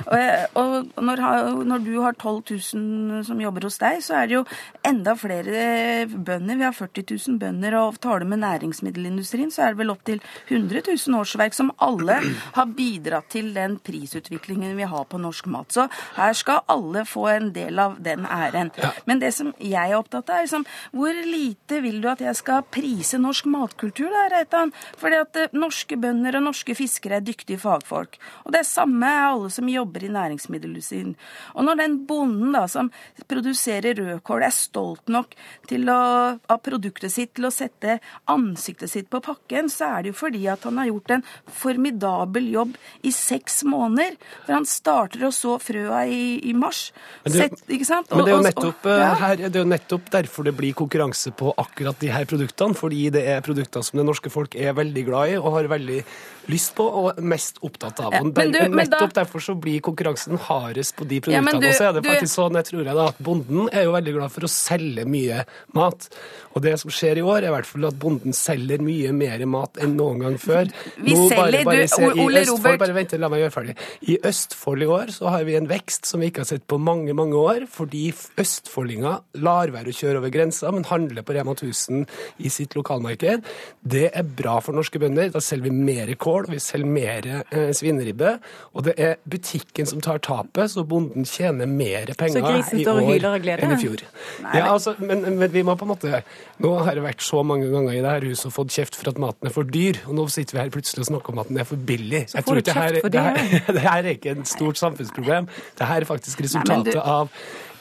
Og, og når, når du har 12 000 som jobber hos deg, så er det jo enda flere bønder. Vi har 40 000 bønder, og tar du med næringsmiddelindustrien, så er det vel opptil 100 000 årsverk som alle har bidratt til den prisutviklingen vi har på norsk mat. Så her skal alle få en del av den æren. Men det som jeg er opptatt av, er liksom, hvor lite vil du at jeg skal prise norsk matkultur, da, Reitan? Fordi at eh, norske bønder og norske fiskere er dyktige fagfolk. Og det samme er alle som jobber i næringsmiddelindustrien. Og når den bonden da, som produserer rødkål, er stolt nok til å, av produktet sitt til å sette ansiktet sitt på pakken, så er det jo fordi at han har gjort en formidabel jobb i seks måneder. For han starter å så frøa i, i mars. Men det, Sett, ikke sant? men det er, jo Og- nettopp, eh, ja. her, det er jo nettopp derfor det blir konkurranse på akkurat de her produktene. Fordi det er produkter som det norske folk er veldig glad i og har veldig lyst på og mest opptatt av. Ja, men du- men da- nettopp derfor så blir konkurransen hardest på de Ja, produktene. du- og så er det du- faktisk sånn, jeg tror jeg da, at bonden er jo veldig glad for å selge mye mat. Og det som skjer i år, er i hvert fall at bonden selger mye mer mat enn noen gang før. Vi selger- du, se, i Ole Robert- bare la meg gjøre ferdig. I Østfold i år så har vi en vekst som vi ikke har sett på mange, mange år, fordi østfoldinger lar være å kjøre over grensa, men handler på Rema 1000 i sitt lokalmarked. Det er bra for norske bønder. Da selger vi mer kål, og vi selger mer eh, svineribbe. Og det er butikken som tar tapet, så bonden tjener mer penger i år enn i fjor. Ja, altså, men, men vi må på en måte Nå har det vært så mange ganger i det her huset og fått kjeft for at maten er for dyr, og nå sitter vi her plutselig og snakker om at den er for billig. Så Jeg får du kjeft for det, her, det, det her er ikke et stort samfunnsproblem. Det her er faktisk Nei, resultatet du- av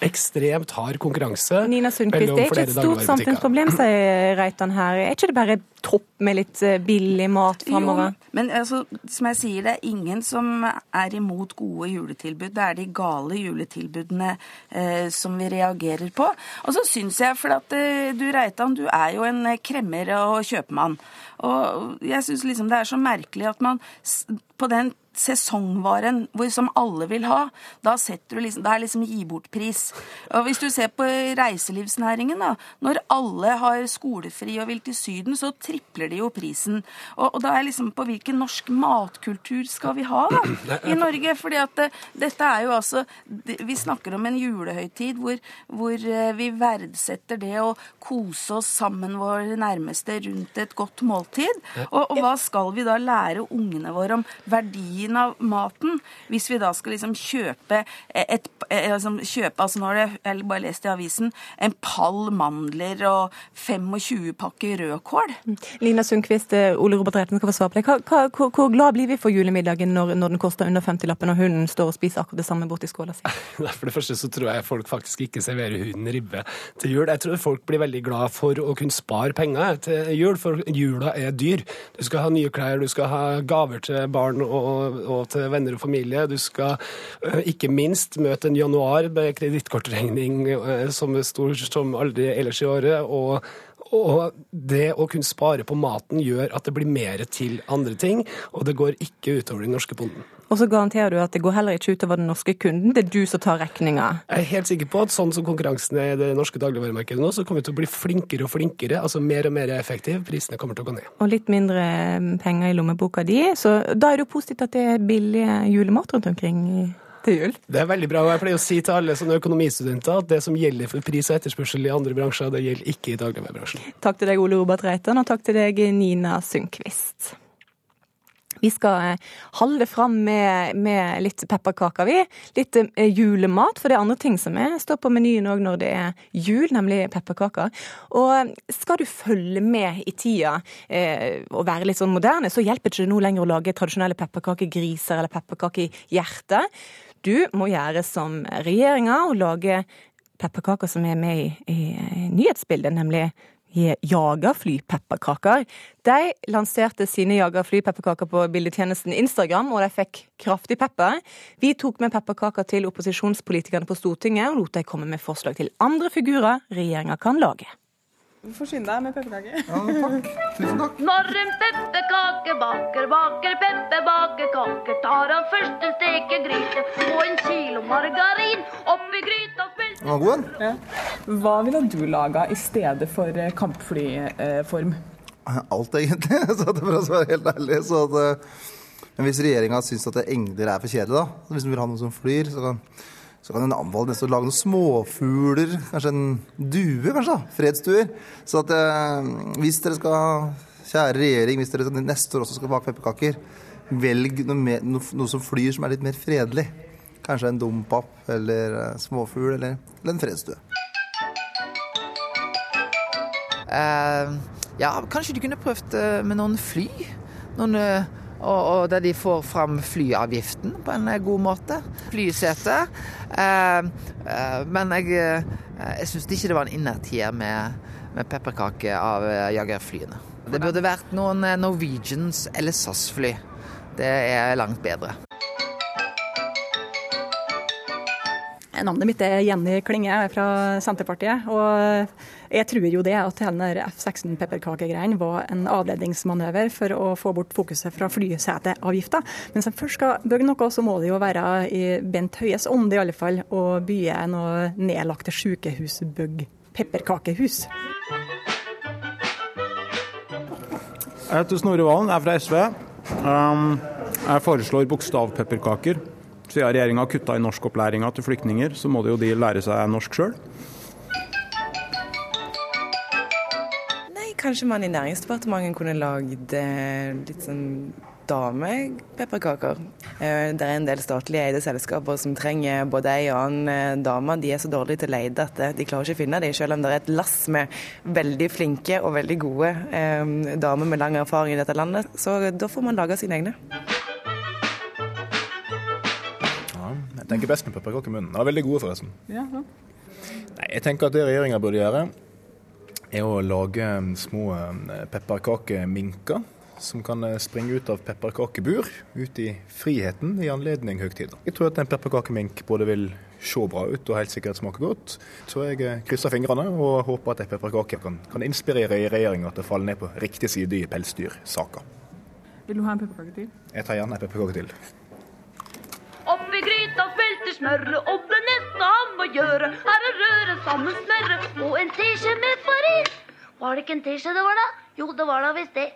ekstremt hard konkurranse Nina Sundquist, det er ikke et stort samfunnsproblem, sier Reitan her. Er ikke det bare topp med litt eh, billig mat framover? Men altså, som jeg sier, det er ingen som er imot gode juletilbud. Det er de gale juletilbudene eh, som vi reagerer på. Og så syns jeg, for at eh, du Reitan, du er jo en kremmer og kjøpmann. Og jeg syns liksom det er så merkelig at man på den sesongvaren hvor, som alle vil ha, da setter du liksom, da er liksom gi bort-pris. Og Hvis du ser på reiselivsnæringen, da, når alle har skolefri og vil til Syden, så tripler de jo prisen. Og, og da er liksom på hvilken norsk matkultur skal vi ha da, i Norge? Fordi at det, dette er jo altså Vi snakker om en julehøytid hvor, hvor eh, vi verdsetter det å kose oss sammen våre nærmeste rundt et godt måltid. Og, og hva skal vi da lære ungene våre om verdien av maten, hvis vi da skal liksom kjøpe et, eh, altså, kjøpe altså nå har jeg, bare lest i avisen en pall mandler og 25 pakker rødkål. Lina Sundquist, eh, Ole Robert Reiten skal få svare på det. Hva, hva, hvor, hvor glad blir vi for julemiddagen når, når den koster under 50-lappen, og hunden står og spiser akkurat det samme borti skåla si? For det første så tror jeg folk faktisk ikke serverer hunden ribbe til jul. Jeg tror folk blir veldig glad for å kunne spare penger til jul, for jula er dyr. Du skal ha nye klær, du skal ha gaver til barn og, og til venner og familie. Du skal uh, ikke minst møte en januar med kredittkortregning uh, som er stor som aldri ellers i året. og og det å kunne spare på maten gjør at det blir mer til andre ting, og det går ikke utover den norske bonden. Og så garanterer du at det går heller ikke utover den norske kunden, det er du som tar regninga. Jeg er helt sikker på at sånn som konkurransen er i det norske dagligvaremarkedet nå, så kommer vi til å bli flinkere og flinkere, altså mer og mer effektiv. Prisene kommer til å gå ned. Og litt mindre penger i lommeboka di, så da er det jo positivt at det er billig julemat rundt omkring. i til jul. Det er veldig bra. og Jeg pleier å si til alle sånne økonomistudenter at det som gjelder for pris og etterspørsel i andre bransjer, det gjelder ikke i dagligvarebransjen. Takk til deg, Ole Robert Reitan, og takk til deg, Nina Sundquist. Vi skal holde fram med, med litt pepperkaker, vi. Litt eh, julemat, for det er andre ting som er, står på menyen òg når det er jul, nemlig pepperkaker. Og skal du følge med i tida eh, og være litt sånn moderne, så hjelper det ikke nå lenger å lage tradisjonelle pepperkakegriser eller pepperkakehjerter. Du må gjøre som regjeringa og lage pepperkaker som er med i, i nyhetsbildet, nemlig jagerflypepperkaker. De lanserte sine jagerflypepperkaker på bildetjenesten Instagram, og de fikk kraftig pepper. Vi tok med pepperkaker til opposisjonspolitikerne på Stortinget og lot dem komme med forslag til andre figurer regjeringa kan lage. Du får skynde deg med pepperkake. Ja, takk. Tusen takk. Når en pepperkakebaker baker pepperbakekaker, tar han først en stekegryte og en kilo margarin oppi gryta smelter Den var god, den. Ja. Hva ville du laga i stedet for eh, kampflyform? Alt, egentlig. Så det for å være helt ærlig. Så at, eh, men hvis regjeringa syns at engler er for kjedelig, da, hvis de vil ha noe som flyr, så kan så kan en anbefale nesten å lage noen småfugler, kanskje en due, kanskje. da, Fredsduer. Så at eh, hvis dere skal, kjære regjering, hvis dere neste år også skal bake pepperkaker, velg noe, mer, noe, noe, som flyr som er litt mer fredelig. Kanskje en dompap eller eh, småfugl eller, eller, en fredsdue. Uh, ja, kanskje du kunne prøvd uh, med noen fly? Noen og, og, der de får fram flyavgiften på en god måte. Flysete. Eh, eh, men jeg, eh, syns ikke det var en innertier med, med pepperkake av eh, jagerflyene. Det burde vært noen eh, Norwegians eller SAS-fly. Det er langt bedre. Navnet mitt er Jenny Klinge, jeg er fra Senterpartiet. og Jeg tror jo det at hele F-16-pepperkakegreien var en avledningsmanøver for å få bort fokuset fra flyseteavgifta. Men hvis en først skal bygge noe, så må det jo være i Bent Høies ånd i alle fall, å bygge noe nedlagte sykehusbygg pepperkakehus. Jeg heter Snorre Valen, jeg er fra SV. Um, jeg foreslår bokstavpepperkaker. Siden regjeringa har kutta i norskopplæringa til flyktninger, så må de jo de lære seg norsk sjøl. Kanskje man i Næringsdepartementet kunne lagd eh, litt sånn damepepperkaker. Eh, det er en del statlig eide selskaper som trenger både ei og annen eh, dame. De er så dårlige til å leide at de klarer ikke å finne dem, selv om det er et lass med veldig flinke og veldig gode eh, damer med lang erfaring i dette landet. Så da får man lage sine egne. Jeg tenker best med pepperkaker i munnen. De er veldig gode, forresten. Ja, ja. Nei, jeg tenker at det regjeringa burde gjøre, er å lage små pepperkakeminker som kan springe ut av pepperkakebur ut i friheten i anledning høgtider. Jeg tror at en pepperkakemink både vil se bra ut og helt sikkert smake godt. Så jeg krysser fingrene og håper at en pepperkake kan, kan inspirere regjeringa til å falle ned på riktig side i pelsdyrsaka. Vil du ha en pepperkake til? Jeg tar gjerne en pepperkake til. Oppi gryta smelter smøret, og det neste han må gjøre, er å røre sammen smøret og en teskje med farin. Var det ikke en teskje det var, da? Jo, det var da visst det.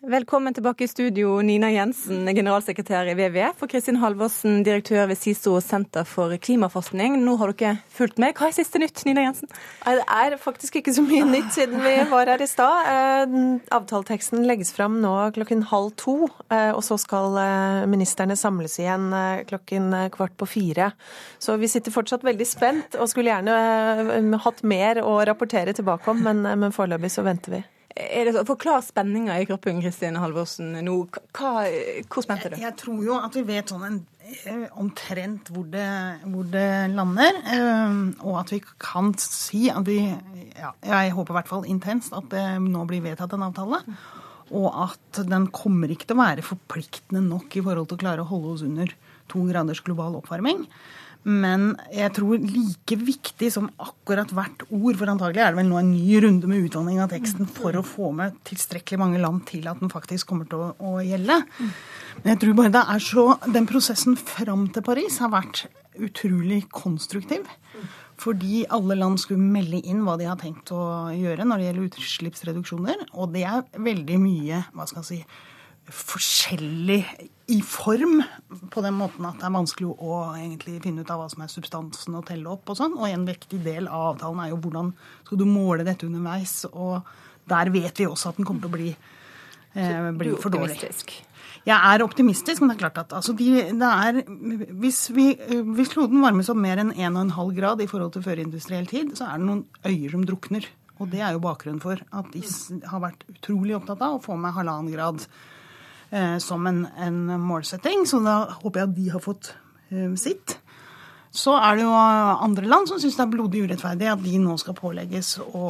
Velkommen tilbake i studio, Nina Jensen, generalsekretær i WWF, og Kristin Halvorsen, direktør ved SISO senter for klimaforskning. Nå har dere fulgt med. Hva er siste nytt, Nina Jensen? Det er faktisk ikke så mye nytt siden vi var her i stad. Eh, Avtaleteksten legges fram nå klokken halv to, eh, og så skal eh, ministerne samles igjen klokken kvart på fire. Så vi sitter fortsatt veldig spent og skulle gjerne hatt mer å rapportere tilbake om, men foreløpig så venter vi. Så, Forklar spenninga i kroppen, Kristin Halvorsen. Nå, hva, hvor spent er du? Jeg tror jo at vi vet sånn en, eh, omtrent hvor det, hvor det lander. eh, Og at vi kan si at vi ja, Jeg håper i hvert fall intenst at det nå blir vedtatt en avtale. Og at den kommer ikke til å være forpliktende nok i forhold til å klare å holde oss under to graders global oppvarming. Men jeg tror like viktig som akkurat hvert ord, for antagelig er det vel nå en ny runde med utvanning av teksten for å få med tilstrekkelig mange land til at den faktisk kommer til å, å gjelde. Men jeg tror bare det er så Den prosessen fram til Paris har vært utrolig konstruktiv. Fordi alle land skulle melde inn hva de har tenkt å gjøre når det gjelder utslippsreduksjoner. Og det er veldig mye hva skal jeg si, forskjellig i form, på den måten at det er vanskelig å egentlig finne ut av hva som er substansen og telle opp og sånn. Og en viktig del av avtalen er jo hvordan skal du måle dette underveis. Og der vet vi også at den kommer til å bli, eh, bli for dårlig. Jeg er optimistisk, men det er klart at altså, de, det er, hvis, vi, hvis kloden varmes opp mer enn 1,5 grad i forhold til førindustriell tid, så er det noen øyer som drukner. Og det er jo bakgrunnen for at de har vært utrolig opptatt av å få med halvannen grad som en, en målsetting. Så da håper jeg at de har fått eh, sitt. Så er det jo andre land som syns det er blodig urettferdig at de nå skal pålegges å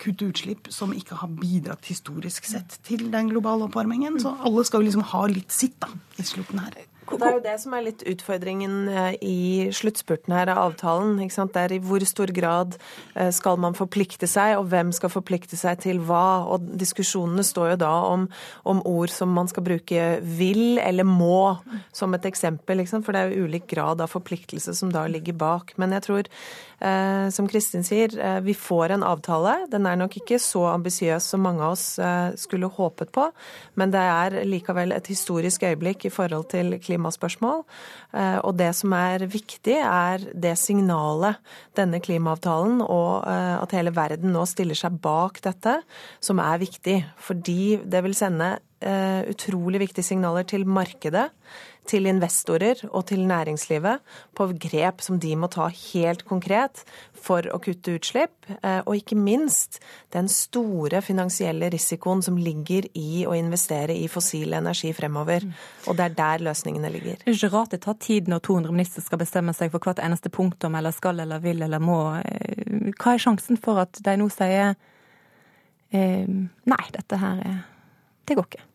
kutte utslipp som ikke har bidratt historisk sett til den globale oppvarmingen. Så alle skal jo liksom ha litt sitt da, i slutten her. Det er jo det som er litt utfordringen eh, i sluttspurten her av avtalen. Det er i hvor stor grad eh, skal man forplikte seg, og hvem skal forplikte seg til hva. Og diskusjonene står jo da om, om ord som man skal bruke vil eller må som et eksempel. For det er jo ulik grad av forpliktelse som da ligger bak. Men jeg tror, eh, som Kristin sier, vi får en avtale. Den er nok ikke så ambisiøs som mange av oss skulle håpet på, men det er likevel et historisk øyeblikk i forhold til klimaspørsmål. Eh, Og det som er viktig, er det signalet denne klimaavtalen og eh, at hele verden nå stiller seg bak dette, som er viktig. Fordi det vil sende eh, utrolig viktige signaler til markedet, til investorer og til næringslivet på grep som de må ta helt konkret for å kutte utslipp. eh, Og ikke minst den store finansielle risikoen som ligger i å investere i fossil energi fremover. Og det er der løsningene ligger. Det er ikke rart det tar tid når 200 ministre skal bestemme seg for hvert eneste punktum, eller skal eller vil eller må. Eh, Hva er sjansen for at de nå sier eh, nei, dette her er Det går ikke.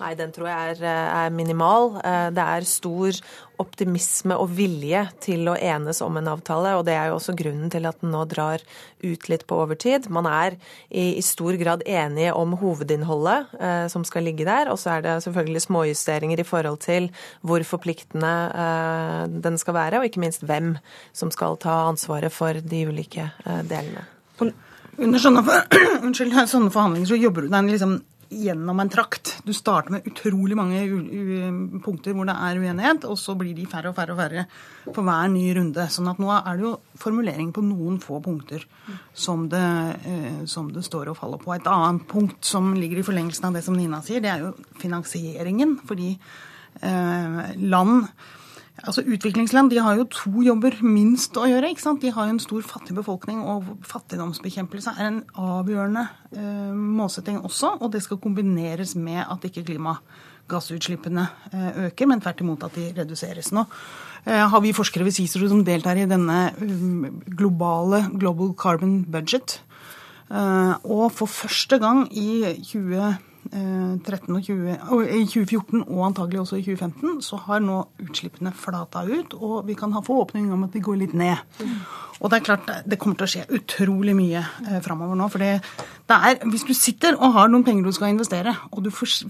Nei, den tror jeg er, er minimal. Eh, Det er stor optimisme og vilje til å enes om en avtale, og det er jo også grunnen til at den nå drar ut litt på overtid. Man er i, i stor grad enige om hovedinnholdet eh, som skal ligge der, og så er det selvfølgelig småjusteringer i forhold til hvor forpliktende eh, den skal være, og ikke minst hvem som skal ta ansvaret for de ulike eh, delene. Under sånne, for, unnskyld, sånne forhandlinger så jobber du deg liksom gjennom en trakt. Du starter med utrolig mange punkter hvor det er uenighet, og så blir de færre og færre og færre for hver ny runde. Sånn at nå er det jo formulering på noen få punkter som det, eh, som det står og faller på. Et annet punkt som ligger i forlengelsen av det som Nina sier, det er jo finansieringen. Fordi eh, land Altså Utviklingsland de har jo to jobber minst å gjøre. ikke sant? De har jo en stor fattig befolkning, og fattigdomsbekjempelse er en avgjørende eh, målsetting også. Og det skal kombineres med at ikke klimagassutslippene eh, øker, men tvert imot at de reduseres. Nå eh, har vi forskere ved CICERO som deltar i denne um, globale Global Carbon Budget. Eh, og for første gang i 2013 og 20, og i 2014 og antagelig også i 2015 så har nå utslippene flata ut, og vi kan ha forhåpning om at de går litt ned. Og det er klart det kommer til å skje utrolig mye eh, framover nå. For hvis du sitter og har noen penger du skal investere, og du får,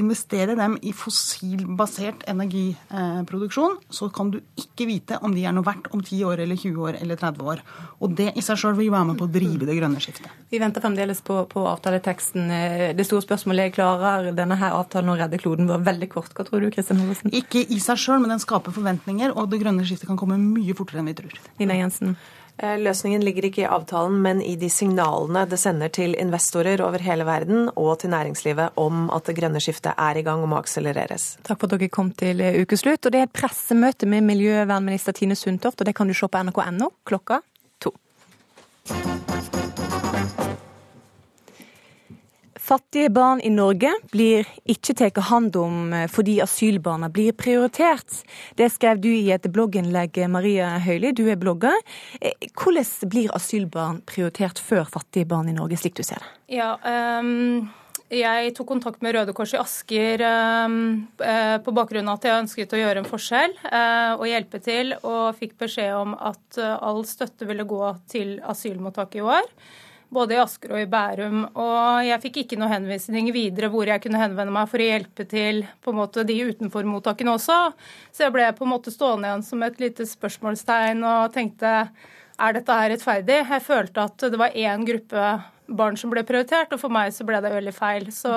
investerer dem i fossilbasert energiproduksjon, så kan du ikke vite om de er noe verdt om 10 år eller 20 år eller 30 år. Og det i seg sjøl vil være med på å drive det grønne skiftet. Vi venter fremdeles på, på avtaleteksten. Eh, Det store spørsmålet er klarer denne her avtalen å redde kloden vår veldig kort. Hva tror du, Kristin Hovesen? Ikke i seg sjøl, men den skaper forventninger, og det grønne skiftet kan komme mye fortere enn vi tror. Nina Jensen? Eh, Løsningen ligger ikke i avtalen, men i de signalene det sender til investorer over hele verden og til næringslivet om at det grønne skiftet er i gang og må akselereres. Takk for at dere kom til eh, ukeslutt. Og det er et pressemøte med miljøvernminister Tine Sundtoft, og det kan du se på nrk.no klokka to. Fattige barn i Norge blir ikke tatt hånd om eh, fordi asylbarna blir prioritert. Det skrev du i et blogginnlegg, Maria Høili, du er blogger. Eh, Hvordan blir asylbarn prioritert før fattige barn i Norge, slik du ser det? Ja, um jeg tok kontakt med Røde Kors i Asker ehm, eh, på bakgrunn av at jeg ønsket å gjøre en forskjell eh, og hjelpe til, og fikk beskjed om at eh, all støtte ville gå til asylmottak i år. Både i Asker og i Bærum. Og jeg fikk ikke noe henvisning videre hvor jeg kunne henvende meg for å hjelpe til på en måte de utenfor mottakene også. Så jeg ble på en måte stående igjen som et lite spørsmålstegn og tenkte er dette her rettferdig? Jeg følte at det var én gruppe barn som ble prioritert, og for meg så ble det veldig feil. Så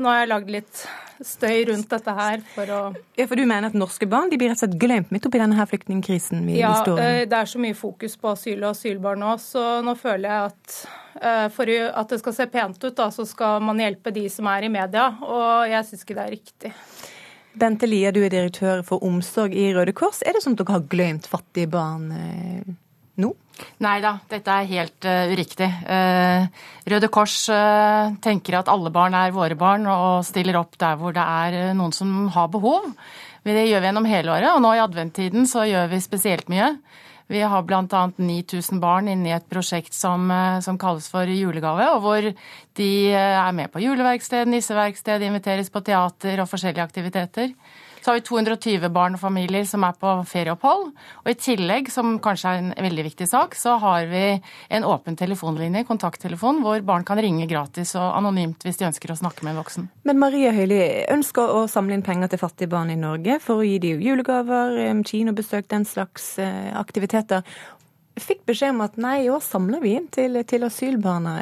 nå har jeg lagd litt støy rundt dette her for å Ja, For du mener at norske barn de blir rett og slett glemt midt oppi denne her flyktningkrisen vi, Ja, eh, det er så mye fokus på asyl og asylbarn nå, så nå føler jeg at eh, for at det skal se pent ut, da, så skal man hjelpe de som er i media. Og jeg syns ikke det er riktig. Bente Lia, du er direktør for omsorg i Røde Kors. Er det sånn at dere har glemt fattige barn nå? Nei da, dette er helt uh, uriktig. Uh, Røde Kors uh, tenker at alle barn er våre barn, og stiller opp der hvor det er noen som har behov. Det gjør vi gjennom hele året, og nå i adventtiden så gjør vi spesielt mye. Vi har bl.a. 9000 barn inne i et prosjekt som, som kalles for Julegave, og hvor de er med på juleverksted, nisseverksted, inviteres på teater og forskjellige aktiviteter. Så har vi 220 barn og familier som er på ferieopphold. Og i tillegg, som kanskje er en veldig viktig sak, så har vi en åpen telefonlinje, kontakttelefon, hvor barn kan ringe gratis og anonymt hvis de ønsker å snakke med en voksen. Men Maria Høili ønsker å samle inn penger til fattige barn i Norge for å gi dem julegaver, kinobesøk, den slags eh, aktiviteter. Fikk beskjed om at nei, i år samler vi inn til, til asylbarna.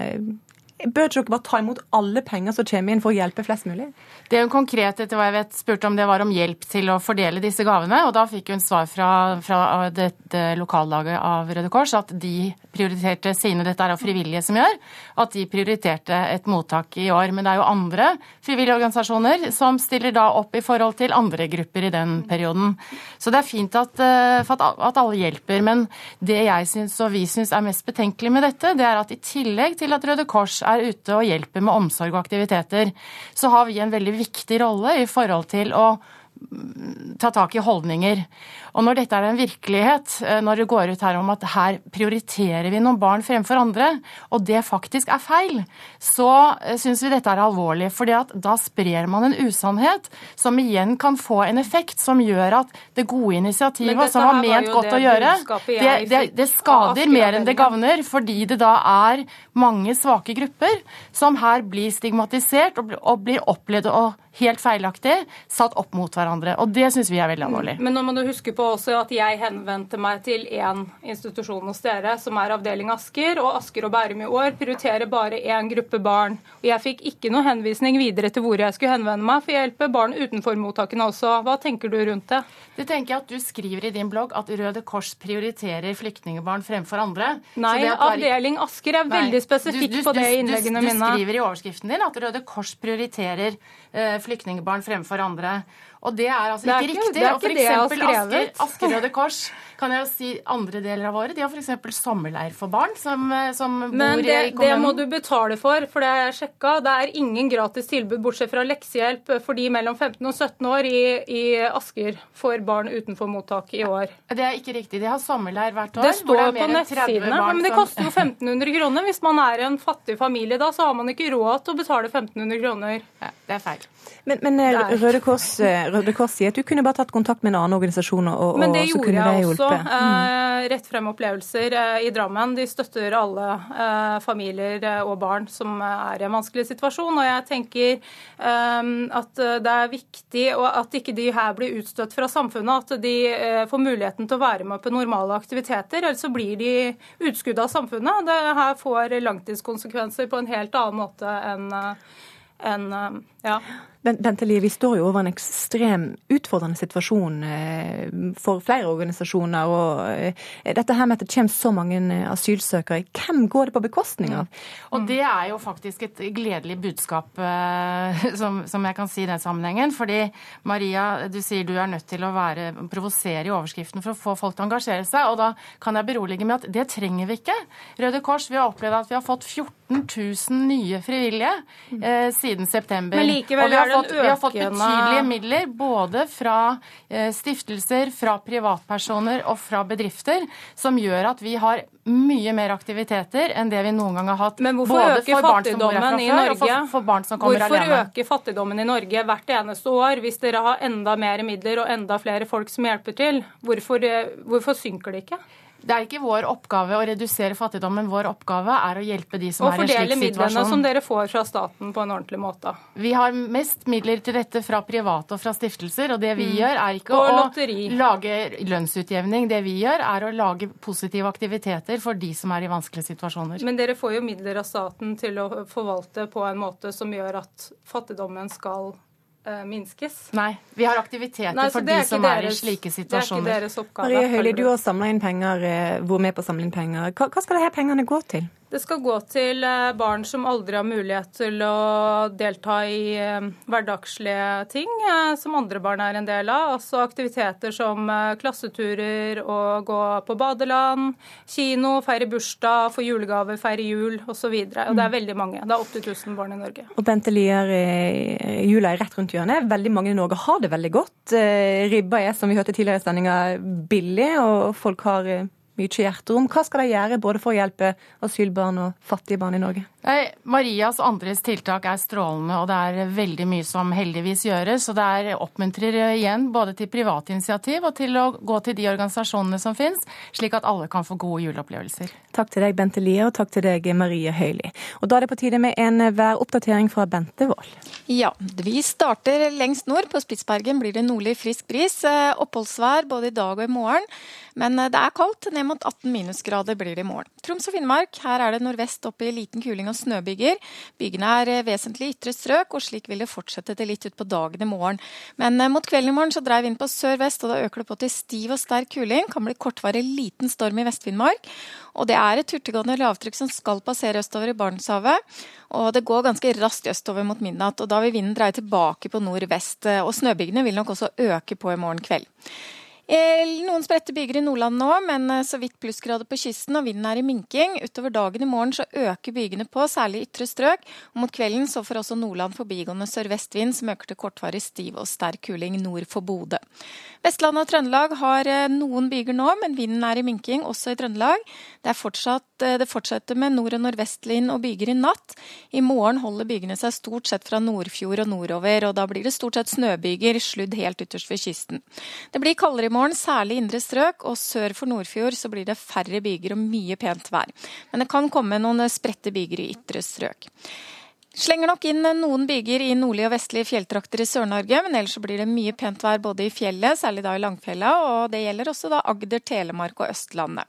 Bør ikke dere bare ta imot alle penger som kommer inn for å hjelpe flest mulig? Det hun konkret etter hva jeg vet, spurte om det var om hjelp til å fordele disse gavene. Og da fikk hun svar fra, fra dette lokallaget av Røde Kors at de prioriterte sine, dette er jo frivillige som gjør, at de prioriterte et mottak i år. Men det er jo andre frivillige organisasjoner som stiller da opp i forhold til andre grupper i den perioden. Så det er fint at, eh, at alle hjelper. Men det jeg syns og vi syns er mest betenkelig med dette, det er at i tillegg til at Røde Kors er ute og hjelper med omsorg og aktiviteter, så har vi en veldig viktig rolle i forhold til å mm, ta tak i holdninger. Og når dette er en virkelighet, eh, når det går ut her om at her prioriterer vi noen barn fremfor andre, og det faktisk er feil, så syns vi dette er alvorlig. at da sprer man en usannhet som igjen kan få en effekt som gjør at det gode initiativet som var her var ment godt det å gjøre, det, det, det skader mer enn det gagner, fordi det da er mange svake grupper som her blir stigmatisert og blir opplevd og helt feilaktig satt opp mot hverandre. Og det syns vi er veldig alvorlig. Men nå må du huske på også at jeg henvendte meg til én institusjon hos dere, som er avdeling Asker, og Asker og Bærum i år prioriterer bare én gruppe barn. Og jeg fikk ikke noe henvisning videre til hvor jeg skulle henvende meg, for jeg hjelper barn utenfor mottakene også. Hva tenker du rundt det? Det tenker jeg at Du skriver i din blogg at Røde Kors prioriterer flyktningbarn fremfor andre. Nei, Så det er- avdeling Asker er veldig spesifikk på det i innleggene mine. Du skriver i overskriften din at Røde Kors prioriterer flyktningbarn fremfor andre. Og det er altså Det er ikke, ikke- riktig. og for ikke eksempel Asker. Asker Røde Kors kan jeg jo si andre deler av året. De har f.eks. sommerleir for barn som, eh, som Men bor det, i det må du betale for, for det har jeg sjekka. Det er ingen gratis tilbud bortsett fra leksehjelp for de mellom 15 og 17 år i, i Asker for barn utenfor mottak i år. Det er ikke riktig. De har sommerleir hvert år. Det står det på enn 30 nettsidene. Men det koster jo 1500 kroner. Hvis man er en fattig familie da, så har man ikke råd til å betale 1500 kroner. Ja, det er feil. Men, men eh, Det Røde, Kors, eh, Røde Kors sier at du kunne bare tatt kontakt med en annen organisasjon, og, Men det og så gjorde kunne det jeg også. Mm. Eh, rett frem opplevelser i Drammen. De støtter alle familier og barn som er i en vanskelig situasjon. Og jeg tenker at det er viktig og at ikke de her blir utstøtt fra samfunnet. At de får muligheten til å være med på normale aktiviteter. Ellers så blir de utskudd av samfunnet. Det her får langtidskonsekvenser på en helt annen måte enn enn, eh, ja. Ben- Bente Lie, vi står jo over en ekstrem utfordrende situasjon eh, for flere organisasjoner. og eh, Dette her med at det kommer så mange eh, asylsøkere, hvem går det på bekostning av? Og det er jo faktisk et gledelig budskap, som, som jeg kan si i den sammenhengen. Fordi Maria, du sier du er nødt til å være, provosere i overskriften for å få folk til å engasjere seg. Og da kan jeg berolige med at det trenger vi ikke. Røde Kors, vi har opplevd at vi har fått 14 000 nye frivillige eh, siden september. Men likevel og vi har, fått, vi har fått betydelige midler både fra eh, stiftelser, fra privatpersoner og fra bedrifter, som gjør at vi har mye mer aktiviteter enn det vi noen gang har hatt. Men hvorfor øker fattigdommen i Norge? for, for Hvorfor alene. øker fattigdommen i Norge hvert eneste år hvis dere har enda mer midler og enda flere folk som hjelper til? Hvorfor, eh, hvorfor synker det ikke? Det er ikke vår oppgave å redusere fattigdommen. Vår oppgave er å hjelpe de som Og er i en slik situasjon. Og fordele midlene som dere får fra staten på en ordentlig måte. Vi har mest midler til dette fra private og fra stiftelser, og det vi Mm. gjør er ikke Og å lotteri. lage lønnsutjevning. Det vi gjør er å lage positive aktiviteter for de som er i vanskelige situasjoner. Men dere får jo midler av staten til å forvalte på en måte som gjør at fattigdommen skal minskes. Nei, vi har aktiviteter Nei, for de som er i slike situasjoner. det er ikke deres oppgave. Marie Høili, du har samla inn penger, eh, vært med på å samle inn penger. Hva, hva skal disse pengene gå til? Det skal gå til eh, barn som aldri har mulighet til å delta i eh, hverdagslige ting, eh, som andre barn er en del av. Altså aktiviteter som klasseturer, å gå på badeland, kino, feire bursdag, få julegaver, feire jul osv. Det Mm. er veldig mange. Det er 80 000 barn i Norge. Og Bente Lier, jula er rett rundt hjørnet. Veldig mange i Norge har det veldig godt. Ribba er, som vi hørte tidligere i sendinga, billig, og folk har mye hjerterom. Hva skal de gjøre både for å hjelpe asylbarn og fattige barn i Norge? Nei, Marias og andres tiltak er strålende, og det er veldig mye som heldigvis gjøres. Og det er oppmuntrer igjen både til private initiativ og til å gå til de organisasjonene som finnes, slik at alle kan få gode juleopplevelser. Takk til deg, Bente Lier, og takk til deg, Marie Høili. Og da er det på tide med en væroppdatering fra Bente Wold. Ja, vi starter lengst nord. På Spitsbergen blir det nordlig frisk bris. Eh, Oppholdsvær både i dag og i morgen. Men eh, det er kaldt. Ned mot 18 minusgrader blir det i morgen. Troms og Finnmark, her er det nordvest opp i liten kuling og snøbyger. Bygene er eh, vesentlig ytre strøk, og slik vil det fortsette til litt utpå dagen i morgen. Men eh, mot kvelden i morgen så dreier vind på sør-vest, og da øker det på til stiv og sterk kuling. Kan bli kortvarig liten storm i Vest-Finnmark. Og det er et hurtiggående lavtrykk som skal passere østover i Barentshavet. Og det går ganske raskt østover mot midnatt, og da vil vinden dreie tilbake på nordvest. Og snøbygene vil nok også øke på i morgen kveld. Eh, Noen spredte byger i Nordland nå, men eh, så vidt plussgrader på kysten, og vinden er i minking. Utover dagen i morgen så øker bygene på, særlig ytre strøk. Og mot kvelden så får også Nordland forbigående sørvestvind, som øker til kortvarig stiv og sterk kuling nord for Bodø. Vestlandet og Trøndelag har eh, noen byger nå, men vinden er i minking, også i Trøndelag. Det, fortsatt, eh, det fortsetter med nord- og nordvestvind og byger i natt. I morgen holder bygene seg stort sett fra Nordfjord og nordover, og da blir det stort sett snøbyger, sludd helt ytterst ved kysten. Det blir kaldere i morgen, særlig indre strøk, og sør for Nordfjord så blir det færre byger og mye pent vær. Men det kan komme noen spredte byger i ytre strøk. Slenger nok inn noen byger i nordlige og vestlige fjelltrakter i Sør-Norge, men ellers blir det mye pent vær både i fjellet, særlig da i Langfjella, og det gjelder også da Agder, Telemark og Østlandet.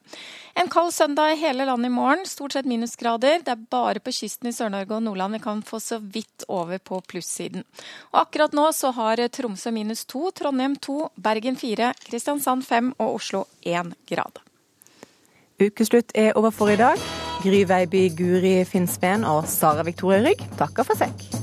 En kald søndag i hele landet i morgen, stort sett minusgrader. Det er bare på kysten i Sør-Norge og Nordland vi kan få så vidt over på plussiden. Og akkurat nå så har Tromsø minus to, Trondheim to, Bergen fire, Kristiansand fem og Oslo én grad. Ukeslutt er over for i dag. Gry Veiby, Guri Finnsveen og Sara Victoria Rygg takker for seg.